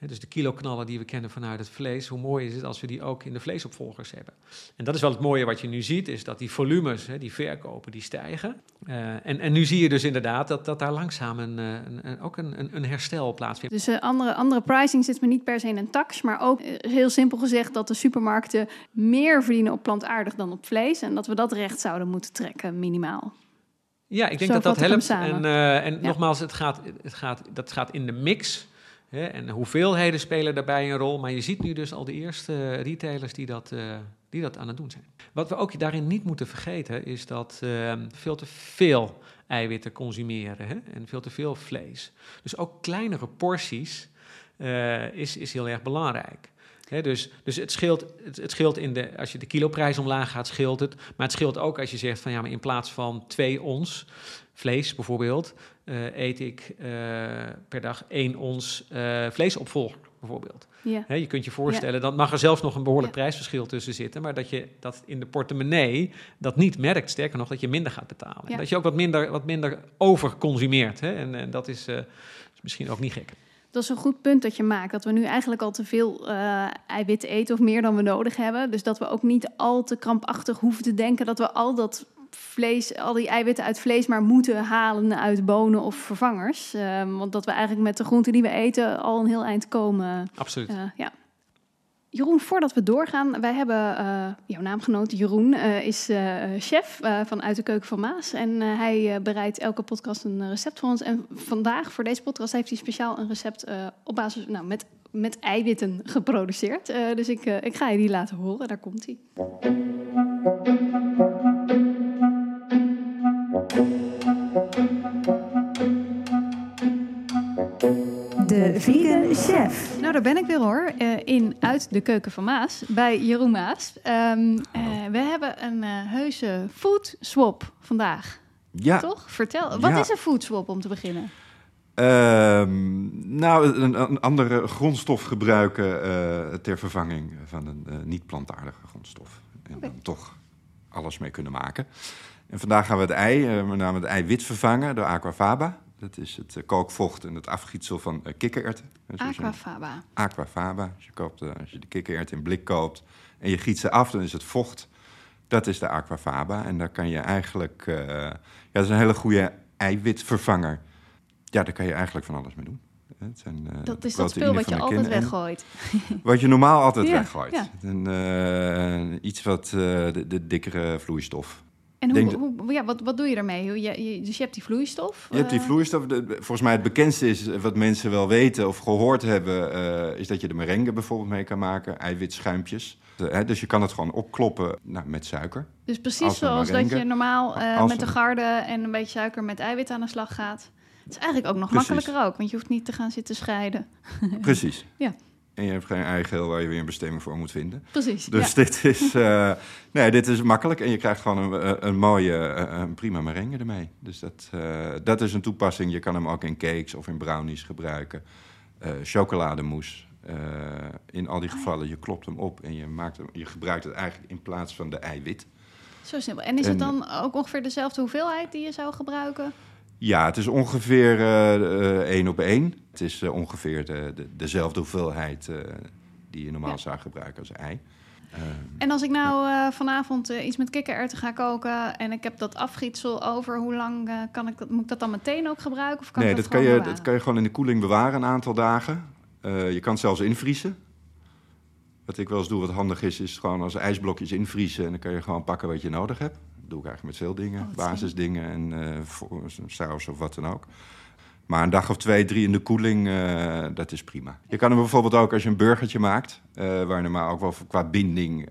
Dus de kiloknallen die we kennen vanuit het vlees, hoe mooi is het als we die ook in de vleesopvolgers hebben. En dat is wel het mooie wat je nu ziet, is dat die volumes, die verkopen, die stijgen. Eh, en, en nu zie je dus inderdaad dat, dat daar langzaam een, een, een- ook een, een, herstel plaatsvindt. Dus andere, andere pricing zit me niet per se in een tax, maar ook heel simpel gezegd dat de supermarkten meer verdienen op plantaardig dan op vlees en dat we dat recht zouden moeten trekken, minimaal. Ja, ik denk Zo dat dat helpt. En, eh, en Ja. nogmaals, het gaat, het gaat, dat gaat in de mix. Hè, en de hoeveelheden spelen daarbij een rol. Maar je ziet nu dus al de eerste retailers die dat, eh, die dat aan het doen zijn. Wat we ook daarin niet moeten vergeten, is dat eh, veel te veel eiwitten consumeren hè, en veel te veel vlees. Dus ook kleinere porties eh, is, is heel erg belangrijk. Dus dus het, scheelt, het, het scheelt in de, als je de kiloprijs omlaag gaat, scheelt het. Maar het scheelt ook als je zegt van ja, maar in plaats van twee ons vlees bijvoorbeeld, eh, eet ik eh, per dag één ons eh, vleesopvolger bijvoorbeeld. Ja. Je kunt je voorstellen, dan mag er zelfs nog een behoorlijk prijsverschil tussen zitten, maar dat je dat in de portemonnee dat niet merkt. Sterker nog, dat je minder gaat betalen. En dat je ook wat minder, wat minder overconsumeert. En, en dat is, is misschien ook niet gek. Dat is een goed punt dat je maakt. Dat we nu eigenlijk al te veel eh eiwitten eten of meer dan we nodig hebben. Dus dat we ook niet al te krampachtig hoeven te denken dat we al dat vlees, al die eiwitten uit vlees maar moeten halen uit bonen of vervangers. Ehm, want dat we eigenlijk met de groenten die we eten al een heel eind komen. Absoluut. Eh, ja. Jeroen, voordat we doorgaan, wij hebben eh, jouw naamgenoot Jeroen eh, is eh, chef van Uit de Keuken van Maas. En hij bereidt elke podcast een recept voor ons. En vandaag, voor deze podcast, heeft hij speciaal een recept op basis, nou, met, met eiwitten geproduceerd. Dus ik, ik ga je die laten horen, daar komt hij. De Vegan Chef. Nou, daar ben ik weer hoor, eh, in Uit de Keuken van Maas, bij Jeroen Maas. Ehm, eh, we hebben een eh, heuse food swap vandaag. Ja. Toch? Vertel, wat Ja. is een food swap om te beginnen? Ehm, nou, een, een andere grondstof gebruiken eh, ter vervanging van een eh, niet-plantaardige grondstof. En dan toch alles mee kunnen maken. En vandaag gaan we het ei, eh, met name het eiwit, vervangen door aquafaba. Dat is het eh, kookvocht en het afgietsel van eh, kikkererwten. Aquafaba. Aquafaba. Als je, koopt, eh, als je de kikkererwten in blik koopt en je giet ze af, dan is het vocht. Dat is de aquafaba. En daar kan je eigenlijk... ja, dat is een hele goede eiwitvervanger. Ja, daar kan je eigenlijk van alles mee doen. Het zijn, Dat is dat spul wat je altijd weggooit. (laughs) Wat je normaal altijd Ja, weggooit. ja. Iets wat de, de dikkere vloeistof. En hoe, dat- hoe, ja, wat, wat doe je ermee? Hoe- Je, je- dus je hebt die vloeistof. Je hebt die eh, vloeistof. de- volgens mij het bekendste is eh, wat mensen wel weten of gehoord hebben, eh, is dat je de merengue bijvoorbeeld mee kan maken, eiwitschuimpjes. De- hè, dus je kan het gewoon opkloppen nou, met suiker. Dus precies zoals dat je normaal eh, met de garde en een beetje suiker met eiwit aan de slag gaat. Het is eigenlijk ook nog Precies. makkelijker ook, want je hoeft niet te gaan zitten scheiden. Precies. (laughs) Ja. En je hebt geen eigeel waar je weer een bestemming voor moet vinden. Precies, Dus ja. dit, is, eh, nee, dit is makkelijk en je krijgt gewoon een, een mooie, eh, een prima merengue ermee. Dus dat, eh, dat is een toepassing. Je kan hem ook in cakes of in brownies gebruiken. Eh chocolademousse. Eh, in al die Ah, gevallen, je klopt hem op en je, maakt hem, je gebruikt het eigenlijk in plaats van de eiwit. Zo simpel. En is En- het dan ook ongeveer dezelfde hoeveelheid die je zou gebruiken? Ja, het is ongeveer eh, eh, één op één. Het is eh, ongeveer de, de, dezelfde hoeveelheid die je normaal Ja. zou gebruiken als ei. Eh, En als ik nou vanavond iets met kikkererwten ga koken en ik heb dat afgietsel over, hoe lang kan ik dat, moet ik dat dan meteen ook gebruiken? Of kan nee, ik dat dat, kan, je, bewaren? dat kan je gewoon in de koeling bewaren een aantal dagen. Je kan het zelfs invriezen. Wat ik wel eens doe, wat handig is, is gewoon als ijsblokjes invriezen. En dan kan je gewoon pakken wat je nodig hebt. Doe ik eigenlijk met veel dingen. Oh, basisdingen en voor- saus of wat dan ook. Maar een dag of twee, drie in de koeling, eh, dat is prima. Je kan hem bijvoorbeeld ook als je een burgertje maakt... eh, waar je normaal ook wel qua binding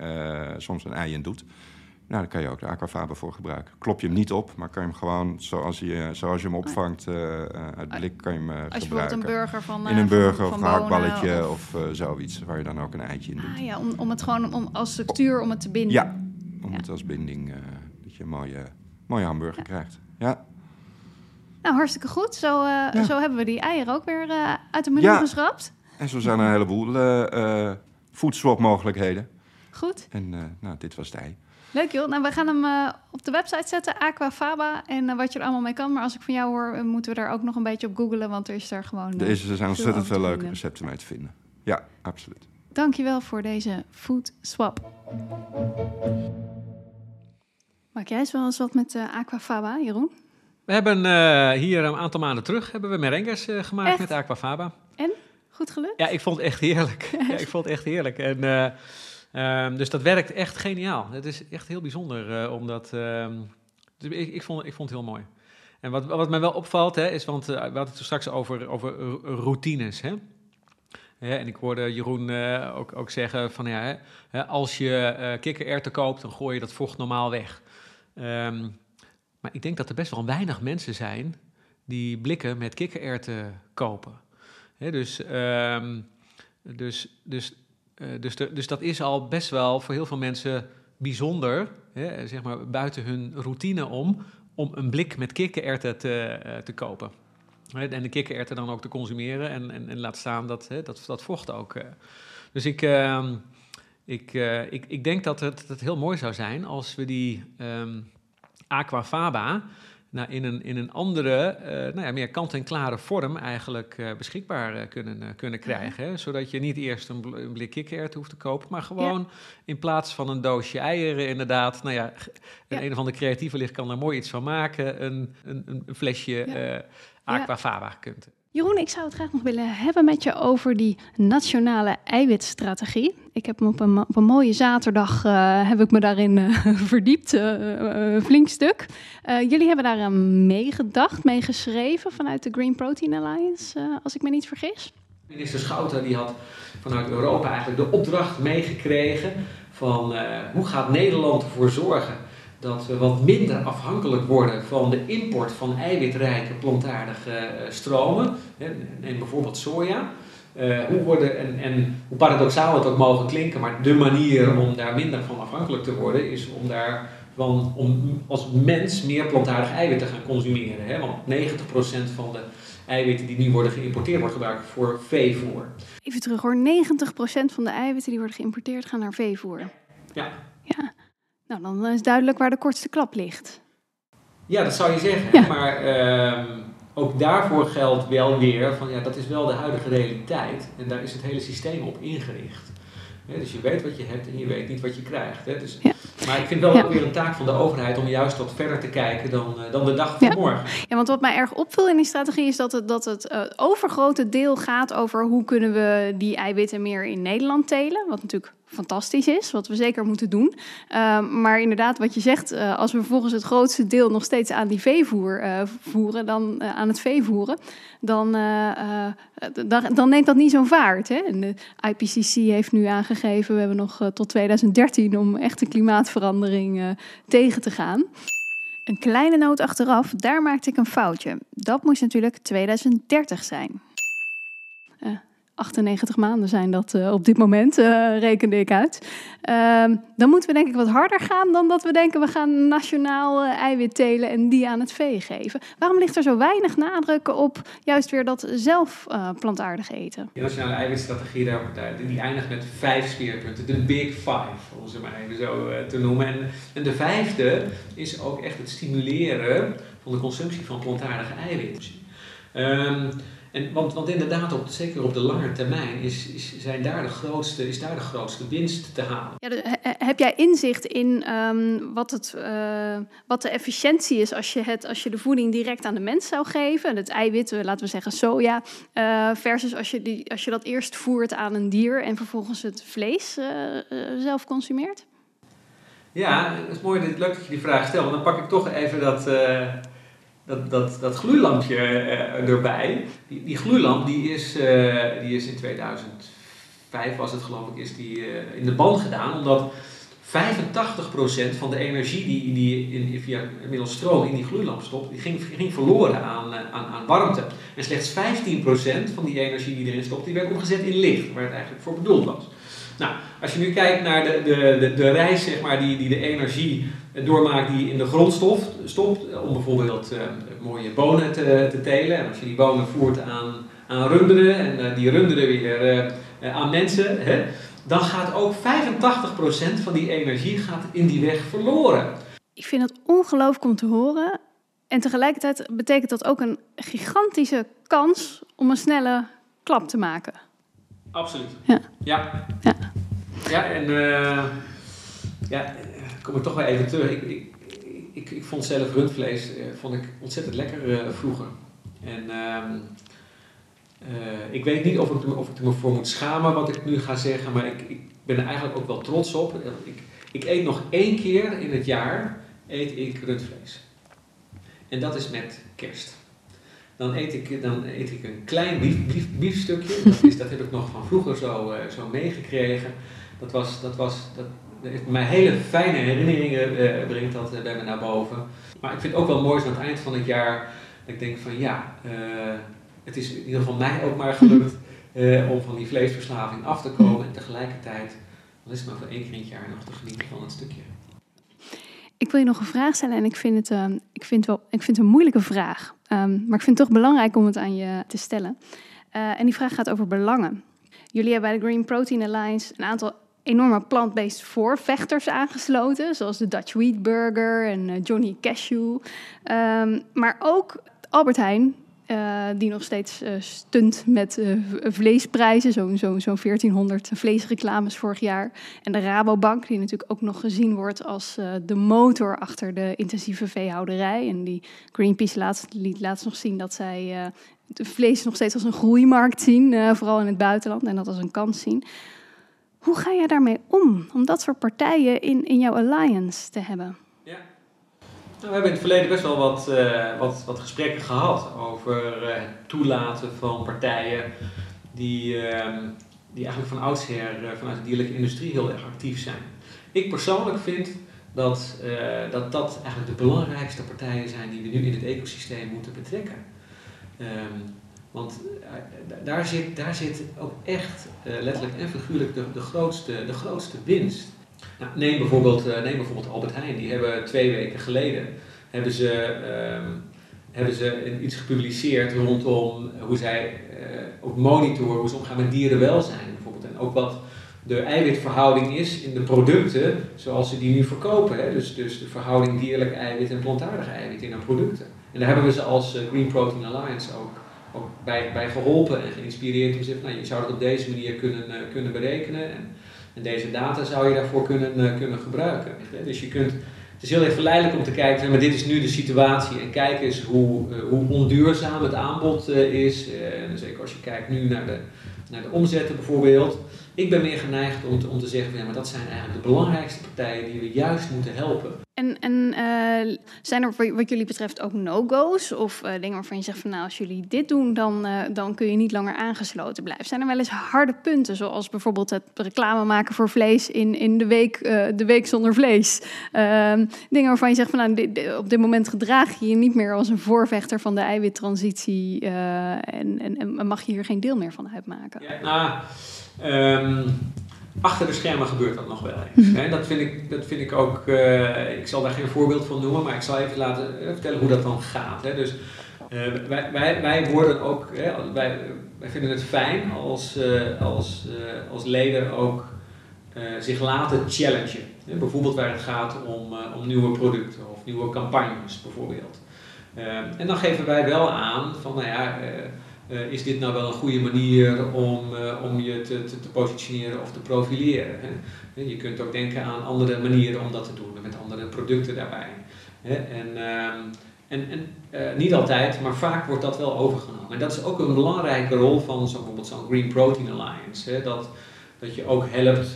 soms een ei in doet... Nou, daar kan je ook de aquafaba voor gebruiken. Klop je hem niet op, maar kan je hem gewoon zoals je, zoals je hem opvangt uit blik, kan je hem eh, Als je bijvoorbeeld gebruiken. een burger van, In een burger van- of een gehaktballetje bonen of, eh, zoiets, waar je dan ook een eitje in doet. Ah ja, om, om het gewoon om, als structuur om het te binden. Ja, om het als binding, dat je een mooie, mooie hamburger krijgt. Ja. Nou, hartstikke goed. Zo, eh, zo hebben we die eieren ook weer eh, uit de menu Ja. geschrapt. En zo zijn er een heleboel eh foodswap mogelijkheden. Goed. En nou, dit was het ei. Leuk joh. Nou, we gaan hem op de website zetten, Aquafaba. En wat je er allemaal mee kan. Maar als ik van jou hoor, moeten we daar ook nog een beetje op googlen. Want er is daar gewoon... Er, is, er zijn ontzettend veel leuke recepten mee te vinden. Ja, absoluut. Dankjewel voor deze food swap. Maak jij eens wel eens wat met eh, Aquafaba, Jeroen? We hebben eh, hier een aantal maanden terug hebben we merengues eh, gemaakt Echt? met Aquafaba. En? Goed gelukt? Ja, ik vond het echt heerlijk. (laughs) ja, ik vond het echt heerlijk. En, eh, ehm, dus dat werkt echt geniaal. Het is echt heel bijzonder, omdat... ehm, dus ik, ik, vond, ik vond het heel mooi. En wat, wat mij wel opvalt, hè, is, want we hadden het straks over, over routines, hè. Ja, en ik hoorde Jeroen ook, ook zeggen van ja, hè, als je eh kikkererwten koopt, dan gooi je dat vocht normaal weg. Ehm, maar ik denk dat er best wel weinig mensen zijn die blikken met kikkererwten kopen. Dus, ehm, dus, dus, eh, dus, de- dus dat is al best wel voor heel veel mensen bijzonder, zeg maar buiten hun routine om, om een blik met kikkererwten te, eh, te kopen. En de kikkererwten dan ook te consumeren en, en, laat staan dat, dat, dat vocht ook. eh. Dus ik, ehm, ik, eh, ik, ik denk dat het, dat het heel mooi zou zijn als we die ehm, aquafaba nou, in, een, in een andere, eh, nou ja, meer kant-en-klare vorm eigenlijk eh, beschikbaar kunnen, kunnen krijgen. Hè? Zodat je niet eerst een, bl- een blik kikkererwten hoeft te kopen, maar gewoon in plaats van een doosje eieren inderdaad, nou ja, een, Ja. een of andere creatieve licht kan er mooi iets van maken, een, een, een flesje aquafaba kunt. Jeroen, ik zou het graag nog willen hebben met je over die nationale eiwitstrategie. Ik heb me op een, op een mooie zaterdag eh, heb ik me daarin eh, (laughs) verdiept, eh, flink stuk. Jullie hebben daar meegedacht, meegeschreven vanuit de Green Protein Alliance, als ik me niet vergis. Minister Schouten die had vanuit Europa eigenlijk de opdracht meegekregen van hoe gaat Nederland ervoor zorgen dat we wat minder afhankelijk worden van de import van eiwitrijke plantaardige eh, stromen. Neem bijvoorbeeld soja. eh, hoe worden, en, en hoe paradoxaal het ook mogen klinken, maar de manier om daar minder van afhankelijk te worden is om daar van, om als mens meer plantaardig eiwit te gaan consumeren. Hè? Want 90% van de eiwitten die nu worden geïmporteerd wordt gebruikt voor veevoer. Even terug hoor, 90% van de eiwitten die worden geïmporteerd gaan naar veevoer. Ja. Ja, nou dan is duidelijk waar de kortste klap ligt. Ja, dat zou je zeggen. Maar ehm, ook daarvoor geldt wel weer van ja, dat is wel de huidige realiteit. En daar is het hele systeem op ingericht. Dus je weet wat je hebt en je weet niet wat je krijgt. Hè. Dus, Maar ik vind wel ook weer een taak van de overheid om juist wat verder te kijken dan, eh, dan de dag van morgen. Ja, want wat mij erg opviel in die strategie is dat het, dat het eh, overgrote deel gaat over hoe kunnen we die eiwitten meer in Nederland telen. Wat natuurlijk fantastisch is, wat we zeker moeten doen. Ehm, maar inderdaad, wat je zegt, eh, als we vervolgens het grootste deel nog steeds aan die veevoer eh, voeren, dan eh, aan het vee voeren, dan, dan, dan neemt dat niet zo'n vaart. Hè? En de IPCC heeft nu aangegeven, we hebben nog tot 2013 om echte klimaatverandering tegen te gaan. Een kleine noot achteraf, daar maakte ik een foutje. Dat moest natuurlijk 2030 zijn. 98 maanden zijn dat uh, op dit moment, uh, rekende ik uit. Uh, dan moeten we denk ik wat harder gaan dan dat we denken we gaan nationaal uh, eiwit telen en die aan het vee geven. Waarom ligt er zo weinig nadruk op juist weer dat zelf plantaardig eten? De nationale eiwitstrategie daar, die eindigt met vijf speerpunten, de Big Five, om ze maar even zo te noemen. En, de vijfde is ook echt het stimuleren van de consumptie van plantaardige eiwitten. Um, en, want, want inderdaad, op, zeker op de lange termijn, is, is, zijn daar de grootste, is daar de grootste winst te halen. Ja, heb jij inzicht in um, wat, het, uh, wat de efficiëntie is als je, het, als je de voeding direct aan de mens zou geven? Het eiwit, laten we zeggen soja, uh, versus als je, die, als je dat eerst voert aan een dier en vervolgens het vlees uh, zelf consumeert? Ja, het is mooi, leuk dat je die vraag stelt. Want dan pak ik toch even dat dat, dat, dat gloeilampje uh, erbij. Die, die gloeilamp die is, uh, die is in 2005 was het geloof ik, is die in de band gedaan. Omdat 85% van de energie die, die in, via middels stroom in die gloeilamp stopt, die ging, ging verloren aan, aan, aan warmte. En slechts 15% van die energie die erin stopt, die werd omgezet in licht, waar het eigenlijk voor bedoeld was. Nou, als je nu kijkt naar de, de, de, de reis zeg maar, die, die de energie doormaakt die in de grondstof stopt, om bijvoorbeeld uh, mooie bonen te, te, telen. En als je die bonen voert aan, aan runderen en uh, die runderen weer uh, aan mensen, hè, dan gaat ook 85% van die energie gaat in die weg verloren. Ik vind het ongelooflijk om te horen. En tegelijkertijd betekent dat ook een gigantische kans om een snelle klap te maken. Absoluut. Ja. Ja. Ja, ja en ja, kom ik toch weer even terug. Ik, ik, ik, ik vond zelf rundvlees eh, vond ik ontzettend lekker eh, vroeger. En ehm, eh, ik weet niet of ik, of ik er me voor moet schamen wat ik nu ga zeggen, maar ik, ik ben er eigenlijk ook wel trots op. Ik, ik eet nog één keer in het jaar eet ik rundvlees. En dat is met kerst. Dan eet ik, dan eet ik een klein bief, bief, biefstukje. Dat, dat heb ik nog van vroeger zo, zo meegekregen. Dat was, dat was, dat, mij hele fijne herinneringen uh, brengt dat uh, bij me naar boven. Maar ik vind het ook wel mooi aan het eind van het jaar dat ik denk van ja, uh, het is in ieder geval mij ook maar gelukt (laughs) om van die vleesverslaving af te komen en tegelijkertijd, dan is het maar voor één keer in het jaar nog te genieten van het stukje. Ik wil je nog een vraag stellen en ik vind het, uh, ik vind wel, ik vind het een moeilijke vraag. Um, maar ik vind het toch belangrijk om het aan je te stellen. Uh, en die vraag gaat over belangen. Jullie hebben bij de Green Protein Alliance een aantal enorme plant-based voorvechters aangesloten, zoals de Dutch Wheat Burger en uh, Johnny Cashew. Um, maar ook Albert Heijn, uh, die nog steeds uh, stunt met vleesprijzen, zo'n zo, zo 1400 vleesreclames vorig jaar. En de Rabobank, die natuurlijk ook nog gezien wordt als de motor achter de intensieve veehouderij. En die Greenpeace liet laatst nog zien dat zij het vlees nog steeds als een groeimarkt zien, vooral in het buitenland, en dat als een kans zien. Hoe ga jij daarmee om, om dat soort partijen in, in jouw alliance te hebben? Ja. Nou, we hebben in het verleden best wel wat, uh, wat, wat gesprekken gehad over uh, het toelaten van partijen die, uh, die eigenlijk van oudsher uh, vanuit de dierlijke industrie heel erg actief zijn. Ik persoonlijk vind dat, dat dat eigenlijk de belangrijkste partijen zijn die we nu in het ecosysteem moeten betrekken. Um, Want eh, da- daar zit, daar zit ook echt eh, letterlijk en figuurlijk de, de, grootste, de grootste winst. Nou, neem, bijvoorbeeld, eh, neem bijvoorbeeld Albert Heijn. Die hebben twee weken geleden hebben ze, ehm, hebben ze iets gepubliceerd rondom hoe zij ook monitoren hoe ze omgaan met dierenwelzijn bijvoorbeeld. En ook wat de eiwitverhouding is in de producten zoals ze die nu verkopen. Hè? Dus, dus de verhouding dierlijk eiwit en plantaardig eiwit in hun producten. En daar hebben we ze als Green Protein Alliance ook, ook bij, bij geholpen en geïnspireerd. Om te zeggen, nou, je zou het op deze manier kunnen, eh, kunnen berekenen. En, en deze data zou je daarvoor kunnen, eh, kunnen gebruiken. Dus je kunt, het is heel erg verleidelijk om te kijken, maar dit is nu de situatie. En kijk eens hoe, eh, hoe onduurzaam het aanbod is. En zeker als je kijkt nu naar de, naar de omzetten bijvoorbeeld. Ik ben meer geneigd om te, om te zeggen, ja, maar dat zijn eigenlijk de belangrijkste partijen die we juist moeten helpen. En, en eh, zijn er wat jullie betreft ook no-go's? Of eh, dingen waarvan je zegt van nou, als jullie dit doen, dan, eh, dan kun je niet langer aangesloten blijven. Zijn er wel eens harde punten, zoals bijvoorbeeld het reclame maken voor vlees in, in de, week, de week zonder vlees? Ehm, dingen waarvan je zegt van nou, dit- op dit moment gedraag je je niet meer als een voorvechter van de eiwittransitie en, en, en mag je hier geen deel meer van uitmaken. Ja, nou, ehm, achter de schermen gebeurt dat nog wel eens. Hè? Dat, vind ik, dat vind ik ook, eh, ik zal daar geen voorbeeld van noemen, maar ik zal even laten eh, vertellen hoe dat dan gaat. Hè? Dus eh, wij, wij, wij worden ook, hè, wij, wij vinden het fijn als, eh, als, als leden ook zich laten challengen. Hè? Bijvoorbeeld waar het gaat om, om nieuwe producten of nieuwe campagnes bijvoorbeeld. Eh, en dan geven wij wel aan van, nou ja, eh, is dit nou wel een goede manier om, eh, om je te, te, positioneren of te profileren? Hè? Eh, Je kunt ook denken aan andere manieren om dat te doen, met andere producten daarbij. Hè? En, ehm, en, en niet altijd, maar vaak wordt dat wel overgenomen. En dat is ook een belangrijke rol van zo, bijvoorbeeld zo'n Green Protein Alliance. Hè? Dat, dat je ook helpt,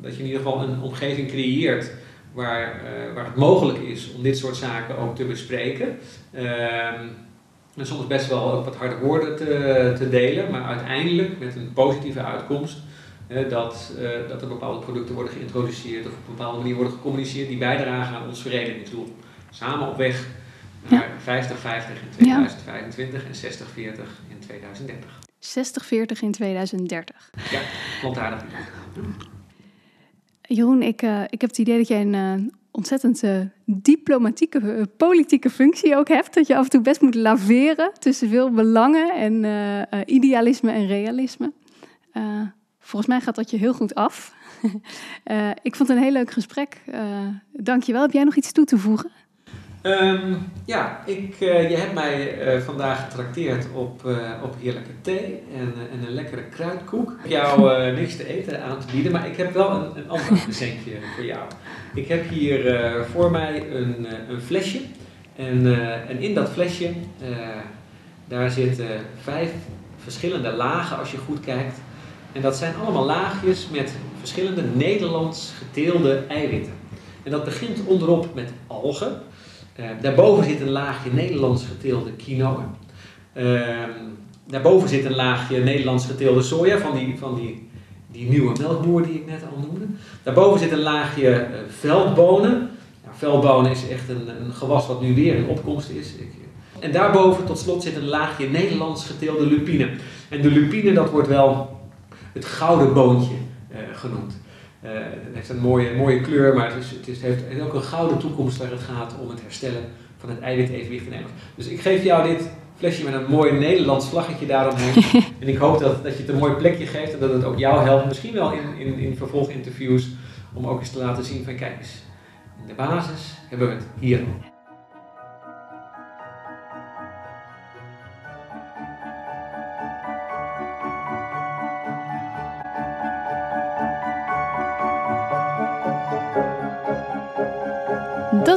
dat je in ieder geval een omgeving creëert waar, waar het mogelijk is om dit soort zaken ook te bespreken. En soms best wel ook wat harde woorden te, te delen, maar uiteindelijk met een positieve uitkomst. eh, dat, eh, dat er bepaalde producten worden geïntroduceerd of op een bepaalde manier worden gecommuniceerd die bijdragen aan ons verenigingsdoel. Samen op weg naar 50-50 in 2025 en 60-40 in 2030. 60-40 in 2030. Ja, plantaardig. Jeroen, ik, eh, ik heb het idee dat jij een eh, ontzettend eh, diplomatieke, eh, politieke functie ook hebt. Dat je af en toe best moet laveren tussen veel belangen en eh, idealisme en realisme. Volgens mij gaat dat je heel goed af. (laughs) Ik vond het een heel leuk gesprek. Dank je wel. Heb jij nog iets toe te voegen? Ehm, ja, ik, eh, je hebt mij eh, vandaag getrakteerd op, eh, op heerlijke thee en, en een lekkere kruidkoek. Ik heb jou (laughs) niks te eten aan te bieden, maar ik heb wel een, een ander (laughs) presentje voor jou. Ik heb hier voor mij een, een flesje. En, en in dat flesje, daar zitten vijf verschillende lagen als je goed kijkt. En dat zijn allemaal laagjes met verschillende Nederlands geteelde eiwitten. En dat begint onderop met algen. Uh, daarboven zit een laagje Nederlands geteelde quinoa. Uh, daarboven zit een laagje Nederlands geteelde soja van die, van die, die nieuwe melkboer die ik net al noemde. Daarboven zit een laagje uh, veldbonen. Nou, veldbonen is echt een, een, gewas wat nu weer in opkomst is. Ik, en daarboven tot slot zit een laagje Nederlands geteelde lupine. En de lupine dat wordt wel het gouden boontje genoemd. Uh, het heeft een mooie, mooie kleur, maar het, is, het, is, heeft, ook een gouden toekomst waar het gaat om het herstellen van het eiwit-evenwicht in Nederland. Dus ik geef jou dit flesje met een mooi Nederlands vlaggetje daaromheen. (laughs) en ik hoop dat, dat je het een mooi plekje geeft en dat het ook jou helpt, misschien wel in, in, in vervolginterviews, om ook eens te laten zien van kijk eens, in de basis hebben we het hier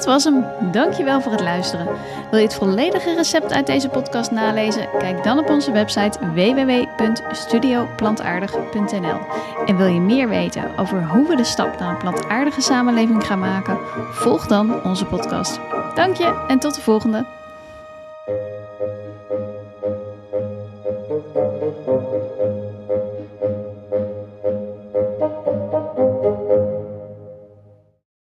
Was hem. Dankjewel voor het luisteren. Wil je het volledige recept uit deze podcast nalezen? Kijk dan op onze website www.studioplantaardig.nl. En wil je meer weten over hoe we de stap naar een plantaardige samenleving gaan maken? Volg dan onze podcast. Dank je en tot de volgende.